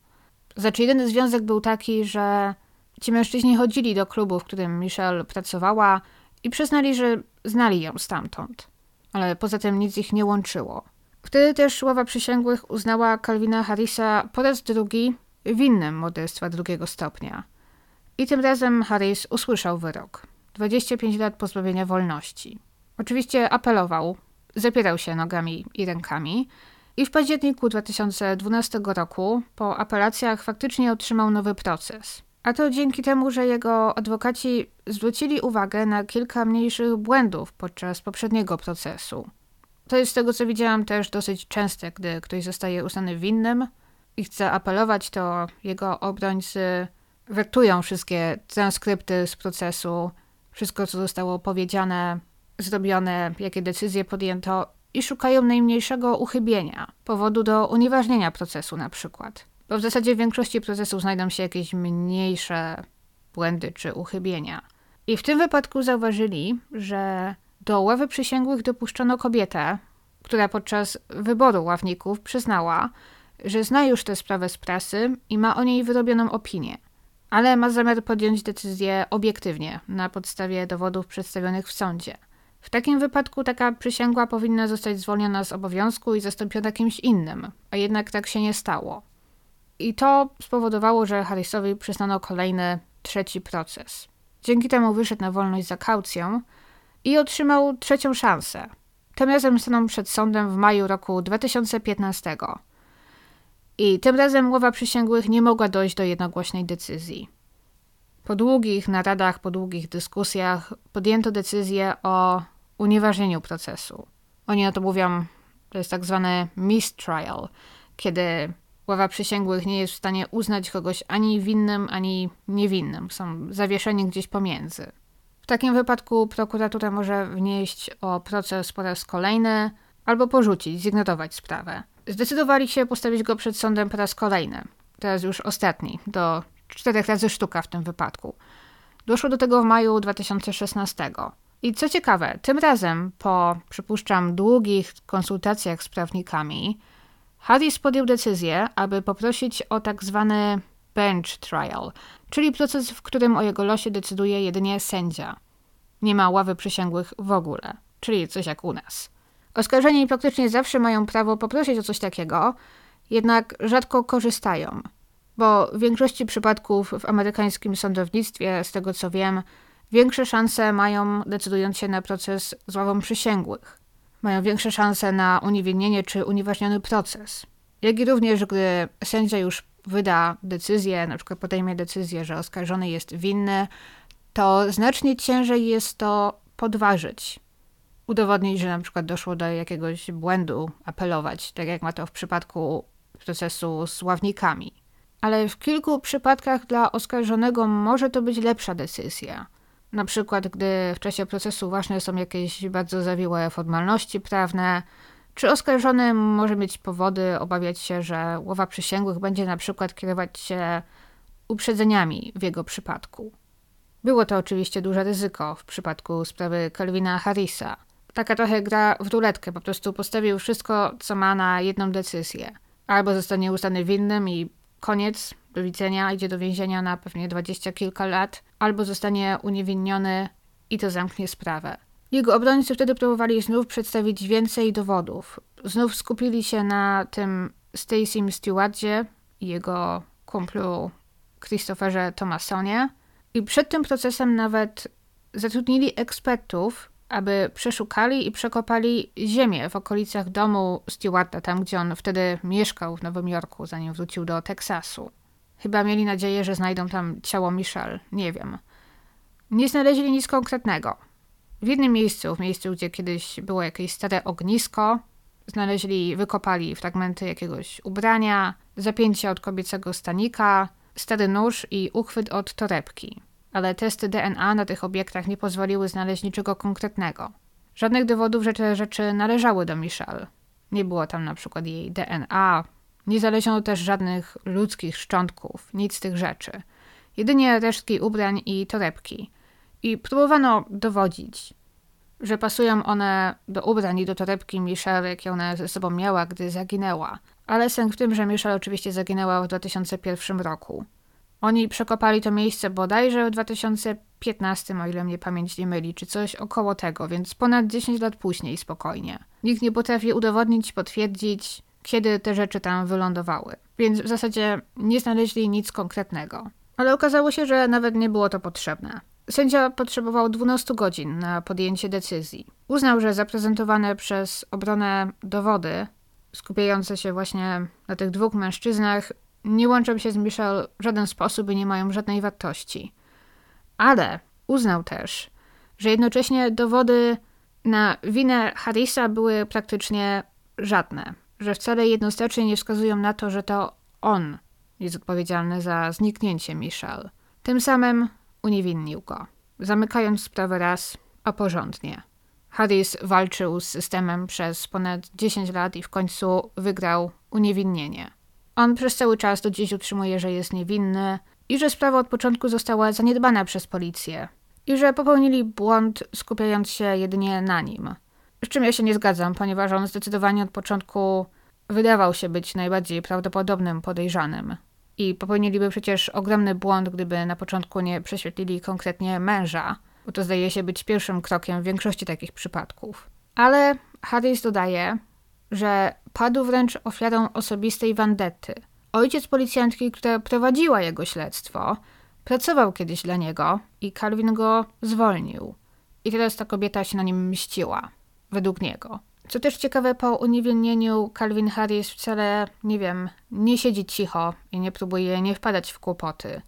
Znaczy, jedyny związek był taki, że ci mężczyźni chodzili do klubu, w którym Michelle pracowała i przyznali, że Znali ją stamtąd, ale poza tym nic ich nie łączyło. Wtedy też ława przysięgłych uznała Calvina Harrisa po raz drugi winnym morderstwa drugiego stopnia. I tym razem Harris usłyszał wyrok. 25 lat pozbawienia wolności. Oczywiście apelował, zapierał się nogami i rękami i w październiku 2012 roku po apelacjach faktycznie otrzymał nowy proces. A to dzięki temu, że jego adwokaci zwrócili uwagę na kilka mniejszych błędów podczas poprzedniego procesu. To jest z tego, co widziałam, też dosyć częste, gdy ktoś zostaje uznany winnym i chce apelować, to jego obrońcy wertują wszystkie transkrypty z procesu, wszystko, co zostało powiedziane, zrobione, jakie decyzje podjęto i szukają najmniejszego uchybienia, powodu do unieważnienia procesu na przykład. Bo w zasadzie w większości procesów znajdą się jakieś mniejsze błędy czy uchybienia. I w tym wypadku zauważyli, że do ławy przysięgłych dopuszczono kobietę, która podczas wyboru ławników przyznała, że zna już tę sprawę z prasy i ma o niej wyrobioną opinię, ale ma zamiar podjąć decyzję obiektywnie, na podstawie dowodów przedstawionych w sądzie. W takim wypadku taka przysięgła powinna zostać zwolniona z obowiązku i zastąpiona kimś innym, a jednak tak się nie stało. I to spowodowało, że Harrisowi przyznano kolejny, trzeci proces. Dzięki temu wyszedł na wolność za kaucją i otrzymał trzecią szansę. Tym razem stanął przed sądem w maju roku 2015. I tym razem łowa przysięgłych nie mogła dojść do jednogłośnej decyzji. Po długich naradach, po długich dyskusjach podjęto decyzję o unieważnieniu procesu. Oni na to mówią, to jest tak zwany mistrial, kiedy ława przysięgłych nie jest w stanie uznać kogoś ani winnym, ani niewinnym. Są zawieszeni gdzieś pomiędzy. W takim wypadku prokuratura może wnieść o proces po raz kolejny albo porzucić, zignorować sprawę. Zdecydowali się postawić go przed sądem po raz kolejny. Teraz już ostatni, do czterech razy sztuka w tym wypadku. Doszło do tego w maju 2016. I co ciekawe, tym razem po, przypuszczam, długich konsultacjach z prawnikami, Harris podjął decyzję, aby poprosić o tak zwany bench trial, czyli proces, w którym o jego losie decyduje jedynie sędzia. Nie ma ławy przysięgłych w ogóle, czyli coś jak u nas. Oskarżeni praktycznie zawsze mają prawo poprosić o coś takiego, jednak rzadko korzystają, bo w większości przypadków w amerykańskim sądownictwie, z tego co wiem, większe szanse mają decydując się na proces z ławą przysięgłych. Mają większe szanse na uniewinnienie czy unieważniony proces. Jak i również, gdy sędzia już wyda decyzję, na przykład podejmie decyzję, że oskarżony jest winny, to znacznie ciężej jest to podważyć. Udowodnić, że na przykład doszło do jakiegoś błędu, apelować, tak jak ma to w przypadku procesu z ławnikami. Ale w kilku przypadkach dla oskarżonego może to być lepsza decyzja. Na przykład, gdy w czasie procesu ważne są jakieś bardzo zawiłe formalności prawne, czy oskarżony może mieć powody obawiać się, że łowa przysięgłych będzie na przykład kierować się uprzedzeniami w jego przypadku. Było to oczywiście duże ryzyko w przypadku sprawy Calvina Harrisa. Taka trochę gra w ruletkę, po prostu postawił wszystko, co ma na jedną decyzję. Albo zostanie uznany winnym i koniec, do widzenia, idzie do więzienia na pewnie dwadzieścia kilka lat, albo zostanie uniewinniony i to zamknie sprawę. Jego obrońcy wtedy próbowali znów przedstawić więcej dowodów. Znów skupili się na tym Stacey Stewardzie i jego kumplu Christopherze Thomasonie. I przed tym procesem nawet zatrudnili ekspertów, aby przeszukali i przekopali ziemię w okolicach domu Stewarta, tam gdzie on wtedy mieszkał w Nowym Jorku, zanim wrócił do Teksasu. Chyba mieli nadzieję, że znajdą tam ciało Michelle, nie wiem. Nie znaleźli nic konkretnego. W jednym miejscu, w miejscu, gdzie kiedyś było jakieś stare ognisko, znaleźli, wykopali fragmenty jakiegoś ubrania, zapięcie od kobiecego stanika, stary nóż i uchwyt od torebki. Ale testy DNA na tych obiektach nie pozwoliły znaleźć niczego konkretnego. Żadnych dowodów, że te rzeczy należały do Michelle. Nie było tam na przykład jej DNA, nie znaleziono też żadnych ludzkich szczątków, nic z tych rzeczy. Jedynie resztki ubrań i torebki. I próbowano dowodzić, że pasują one do ubrań i do torebki Michelle, jakie ona ze sobą miała, gdy zaginęła. Ale sęk w tym, że Michelle oczywiście zaginęła w 2001 roku. Oni przekopali to miejsce bodajże w 2015, o ile mnie pamięć nie myli, czy coś około tego, więc ponad 10 lat później spokojnie. Nikt nie potrafi udowodnić, potwierdzić, kiedy te rzeczy tam wylądowały. Więc w zasadzie nie znaleźli nic konkretnego. Ale okazało się, że nawet nie było to potrzebne. Sędzia potrzebował 12 godzin na podjęcie decyzji. Uznał, że zaprezentowane przez obronę dowody, skupiające się właśnie na tych dwóch mężczyznach, nie łączą się z Michelle w żaden sposób i nie mają żadnej wartości. Ale uznał też, że jednocześnie dowody na winę Harrisa były praktycznie żadne że wcale jednoznacznie nie wskazują na to, że to on jest odpowiedzialny za zniknięcie Michelle. Tym samym uniewinnił go, zamykając sprawę raz, a porządnie. Harris walczył z systemem przez ponad 10 lat i w końcu wygrał uniewinnienie. On przez cały czas do dziś utrzymuje, że jest niewinny i że sprawa od początku została zaniedbana przez policję i że popełnili błąd skupiając się jedynie na nim – z czym ja się nie zgadzam, ponieważ on zdecydowanie od początku wydawał się być najbardziej prawdopodobnym podejrzanym. I popełniliby przecież ogromny błąd, gdyby na początku nie prześwietlili konkretnie męża, bo to zdaje się być pierwszym krokiem w większości takich przypadków. Ale Harris dodaje, że padł wręcz ofiarą osobistej wandetty. Ojciec policjantki, która prowadziła jego śledztwo, pracował kiedyś dla niego i Calvin go zwolnił. I teraz ta kobieta się na nim mściła według niego. Co też ciekawe, po uniewinnieniu Calvin Harris wcale, nie wiem, nie siedzi cicho i nie próbuje nie wpadać w kłopoty.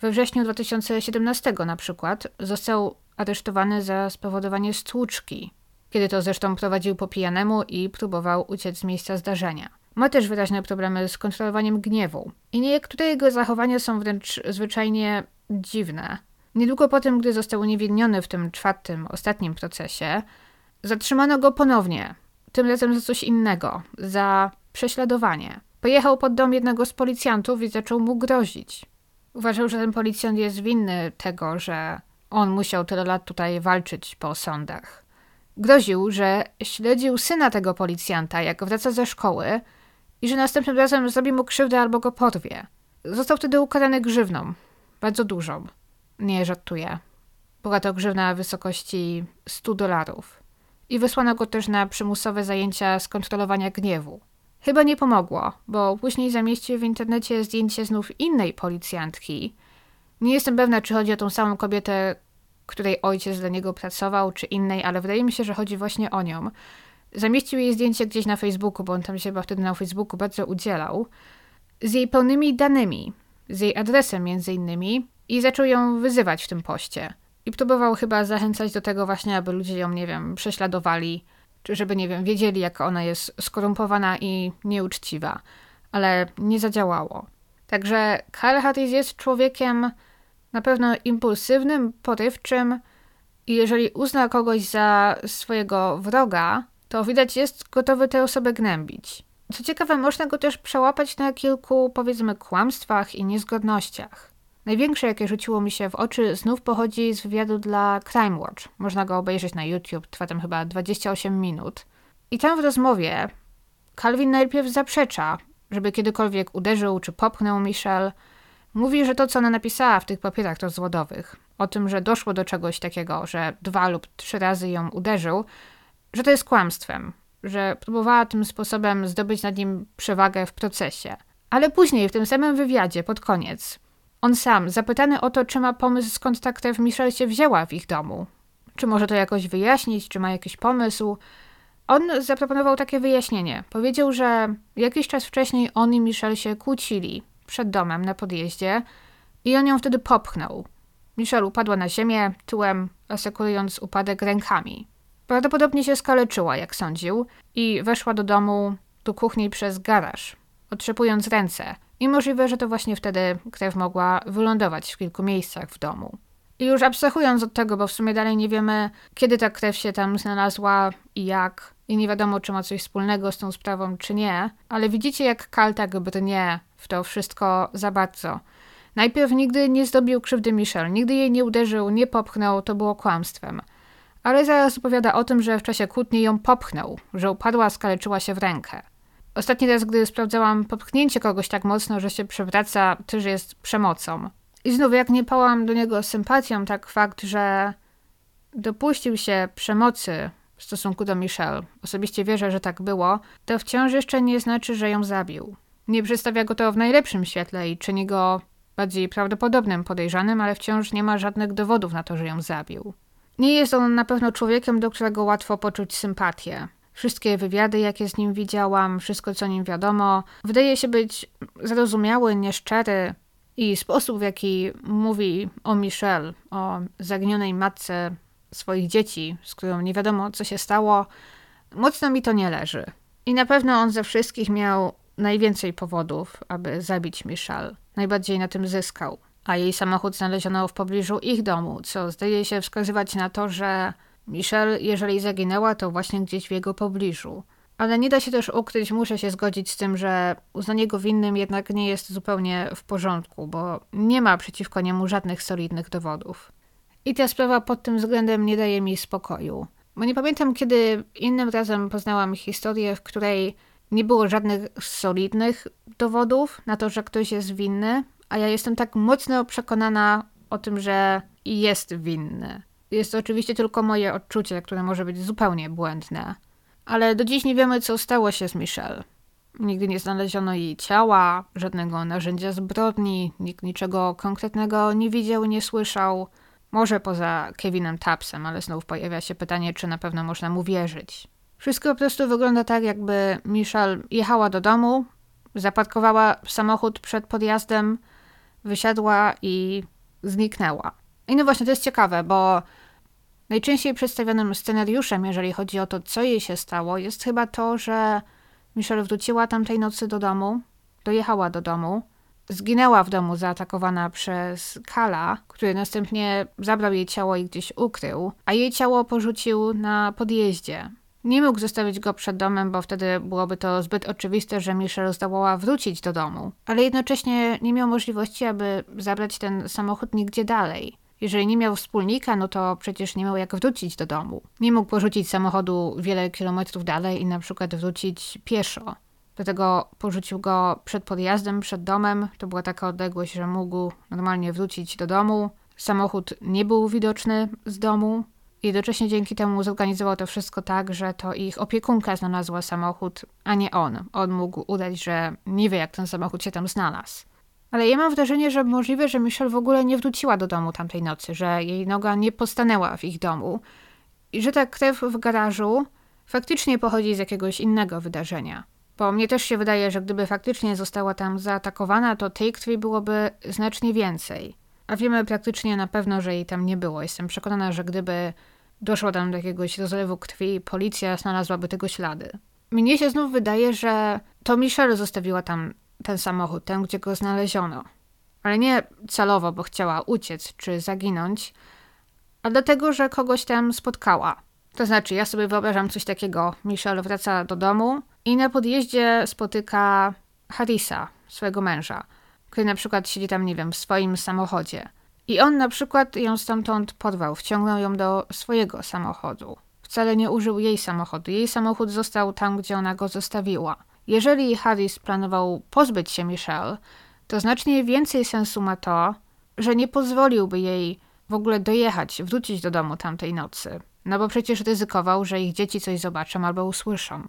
We wrześniu 2017 na przykład został aresztowany za spowodowanie stłuczki, kiedy to zresztą prowadził po pijanemu i próbował uciec z miejsca zdarzenia. Ma też wyraźne problemy z kontrolowaniem gniewu i niektóre jego zachowania są wręcz zwyczajnie dziwne. Niedługo po tym, gdy został uniewinniony w tym czwartym, ostatnim procesie, zatrzymano go ponownie, tym razem za coś innego, za prześladowanie. Pojechał pod dom jednego z policjantów i zaczął mu grozić. Uważał, że ten policjant jest winny tego, że on musiał tyle lat tutaj walczyć po sądach. Groził, że śledził syna tego policjanta, jak wraca ze szkoły i że następnym razem zrobi mu krzywdę albo go porwie. Został wtedy ukarany grzywną, bardzo dużą. Nie żartuję. Była to grzywna w wysokości 100 dolarów. I wysłano go też na przymusowe zajęcia skontrolowania gniewu. Chyba nie pomogło, bo później zamieścił w internecie zdjęcie znów innej policjantki. Nie jestem pewna, czy chodzi o tą samą kobietę, której ojciec dla niego pracował, czy innej, ale wydaje mi się, że chodzi właśnie o nią. Zamieścił jej zdjęcie gdzieś na Facebooku, bo on tam się chyba wtedy na Facebooku bardzo udzielał, z jej pełnymi danymi, z jej adresem między innymi i zaczął ją wyzywać w tym poście. I próbował chyba zachęcać do tego właśnie, aby ludzie ją, nie wiem, prześladowali, czy żeby, nie wiem, wiedzieli, jak ona jest skorumpowana i nieuczciwa. Ale nie zadziałało. Także Kyle Harris jest człowiekiem na pewno impulsywnym, porywczym i jeżeli uzna kogoś za swojego wroga, to widać jest gotowy tę osobę gnębić. Co ciekawe, można go też przełapać na kilku, powiedzmy, kłamstwach i niezgodnościach. Największe, jakie rzuciło mi się w oczy, znów pochodzi z wywiadu dla Crime Watch. Można go obejrzeć na YouTube, trwa tam chyba 28 minut. I tam w rozmowie Calvin najpierw zaprzecza, żeby kiedykolwiek uderzył czy popchnął Michelle. Mówi, że to, co ona napisała w tych papierach rozwodowych, o tym, że doszło do czegoś takiego, że dwa lub trzy razy ją uderzył, że to jest kłamstwem, że próbowała tym sposobem zdobyć nad nim przewagę w procesie. Ale później, w tym samym wywiadzie, pod koniec, on sam, zapytany o to, czy ma pomysł, skąd ta krew Michelle się wzięła w ich domu, czy może to jakoś wyjaśnić, czy ma jakiś pomysł, on zaproponował takie wyjaśnienie. Powiedział, że jakiś czas wcześniej on i Michelle się kłócili przed domem na podjeździe i on ją wtedy popchnął. Michelle upadła na ziemię, tyłem, asekurując upadek rękami. Prawdopodobnie się skaleczyła, jak sądził, i weszła do domu, do kuchni przez garaż, otrzepując ręce. I możliwe, że to właśnie wtedy krew mogła wylądować w kilku miejscach w domu. I już abstrahując od tego, bo w sumie dalej nie wiemy, kiedy ta krew się tam znalazła i jak, i nie wiadomo, czy ma coś wspólnego z tą sprawą, czy nie, ale widzicie, jak Kal tak brnie w to wszystko za bardzo. Najpierw nigdy nie zdobił krzywdy Michelle, nigdy jej nie uderzył, nie popchnął, to było kłamstwem. Ale zaraz opowiada o tym, że w czasie kłótni ją popchnął, że upadła, skaleczyła się w rękę. Ostatni raz, gdy sprawdzałam popchnięcie kogoś tak mocno, że się przewraca, też jest przemocą. I znów, jak nie pałam do niego sympatią, tak fakt, że dopuścił się przemocy w stosunku do Michelle, osobiście wierzę, że tak było, to wciąż jeszcze nie znaczy, że ją zabił. Nie przedstawia go to w najlepszym świetle i czyni go bardziej prawdopodobnym podejrzanym, ale wciąż nie ma żadnych dowodów na to, że ją zabił. Nie jest on na pewno człowiekiem, do którego łatwo poczuć sympatię. Wszystkie wywiady, jakie z nim widziałam, wszystko co nim wiadomo, wydaje się być zrozumiały, nieszczery i sposób, w jaki mówi o Michelle, o zaginionej matce swoich dzieci, z którą nie wiadomo co się stało, mocno mi to nie leży. I na pewno on ze wszystkich miał najwięcej powodów, aby zabić Michelle. Najbardziej na tym zyskał. A jej samochód znaleziono w pobliżu ich domu, co zdaje się wskazywać na to, że Michelle, jeżeli zaginęła, to właśnie gdzieś w jego pobliżu. Ale nie da się też ukryć, muszę się zgodzić z tym, że uznanie go winnym jednak nie jest zupełnie w porządku, bo nie ma przeciwko niemu żadnych solidnych dowodów. I ta sprawa pod tym względem nie daje mi spokoju. Bo nie pamiętam, kiedy innym razem poznałam historię, w której nie było żadnych solidnych dowodów na to, że ktoś jest winny, a ja jestem tak mocno przekonana o tym, że jest winny. Jest to oczywiście tylko moje odczucie, które może być zupełnie błędne. Ale do dziś nie wiemy, co stało się z Michelle. Nigdy nie znaleziono jej ciała, żadnego narzędzia zbrodni, nikt niczego konkretnego nie widział, nie słyszał. Może poza Kevinem Tapsem, ale znów pojawia się pytanie, czy na pewno można mu wierzyć. Wszystko po prostu wygląda tak, jakby Michelle jechała do domu, zaparkowała samochód przed podjazdem, wysiadła i zniknęła. I no właśnie, to jest ciekawe, bo najczęściej przedstawionym scenariuszem, jeżeli chodzi o to, co jej się stało, jest chyba to, że Michelle wróciła tamtej nocy do domu, dojechała do domu, zginęła w domu zaatakowana przez Kala, który następnie zabrał jej ciało i gdzieś ukrył, a jej ciało porzucił na podjeździe. Nie mógł zostawić go przed domem, bo wtedy byłoby to zbyt oczywiste, że Michelle zdołała wrócić do domu. Ale jednocześnie nie miał możliwości, aby zabrać ten samochód nigdzie dalej. Jeżeli nie miał wspólnika, no to przecież nie miał jak wrócić do domu. Nie mógł porzucić samochodu wiele kilometrów dalej i na przykład wrócić pieszo. Dlatego porzucił go przed podjazdem, przed domem. To była taka odległość, że mógł normalnie wrócić do domu. Samochód nie był widoczny z domu. Jednocześnie dzięki temu zorganizował to wszystko tak, że to ich opiekunka znalazła samochód, a nie on. On mógł udać, że nie wie, jak ten samochód się tam znalazł. Ale ja mam wrażenie, że możliwe, że Michelle w ogóle nie wróciła do domu tamtej nocy, że jej noga nie postanęła w ich domu i że ta krew w garażu faktycznie pochodzi z jakiegoś innego wydarzenia. Bo mnie też się wydaje, że gdyby faktycznie została tam zaatakowana, to tej krwi byłoby znacznie więcej. A wiemy praktycznie na pewno, że jej tam nie było. Jestem przekonana, że gdyby doszło tam do jakiegoś rozlewu krwi, policja znalazłaby tego ślady. Mnie się znów wydaje, że to Michelle zostawiła tam ten samochód, ten, gdzie go znaleziono. Ale nie celowo, bo chciała uciec czy zaginąć, a dlatego, że kogoś tam spotkała. To znaczy, ja sobie wyobrażam coś takiego. Michelle wraca do domu i na podjeździe spotyka Harrisa, swojego męża, który na przykład siedzi tam, nie wiem, w swoim samochodzie. I on na przykład ją stamtąd porwał, wciągnął ją do swojego samochodu. Wcale nie użył jej samochodu. Jej samochód został tam, gdzie ona go zostawiła. Jeżeli Harris planował pozbyć się Michelle, to znacznie więcej sensu ma to, że nie pozwoliłby jej w ogóle dojechać, wrócić do domu tamtej nocy. No bo przecież ryzykował, że ich dzieci coś zobaczą albo usłyszą.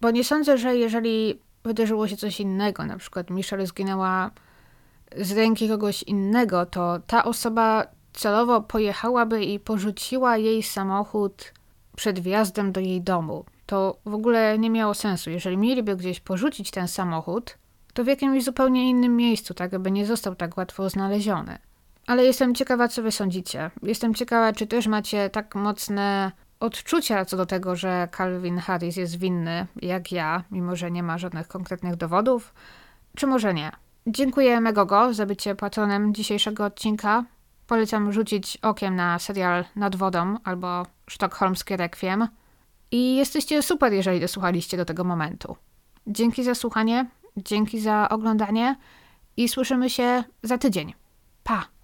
Bo nie sądzę, że jeżeli wydarzyło się coś innego, na przykład Michelle zginęła z ręki kogoś innego, to ta osoba celowo pojechałaby i porzuciła jej samochód przed wjazdem do jej domu. To w ogóle nie miało sensu. Jeżeli mieliby gdzieś porzucić ten samochód, to w jakimś zupełnie innym miejscu, tak aby nie został tak łatwo znaleziony. Ale jestem ciekawa, co wy sądzicie. Jestem ciekawa, czy też macie tak mocne odczucia co do tego, że Calvin Harris jest winny, jak ja, mimo że nie ma żadnych konkretnych dowodów, czy może nie. Dziękuję Megogo za bycie patronem dzisiejszego odcinka. Polecam rzucić okiem na serial Nad wodą albo Sztokholmskie Requiem. I jesteście super, jeżeli dosłuchaliście do tego momentu. Dzięki za słuchanie, dzięki za oglądanie i słyszymy się za tydzień. Pa!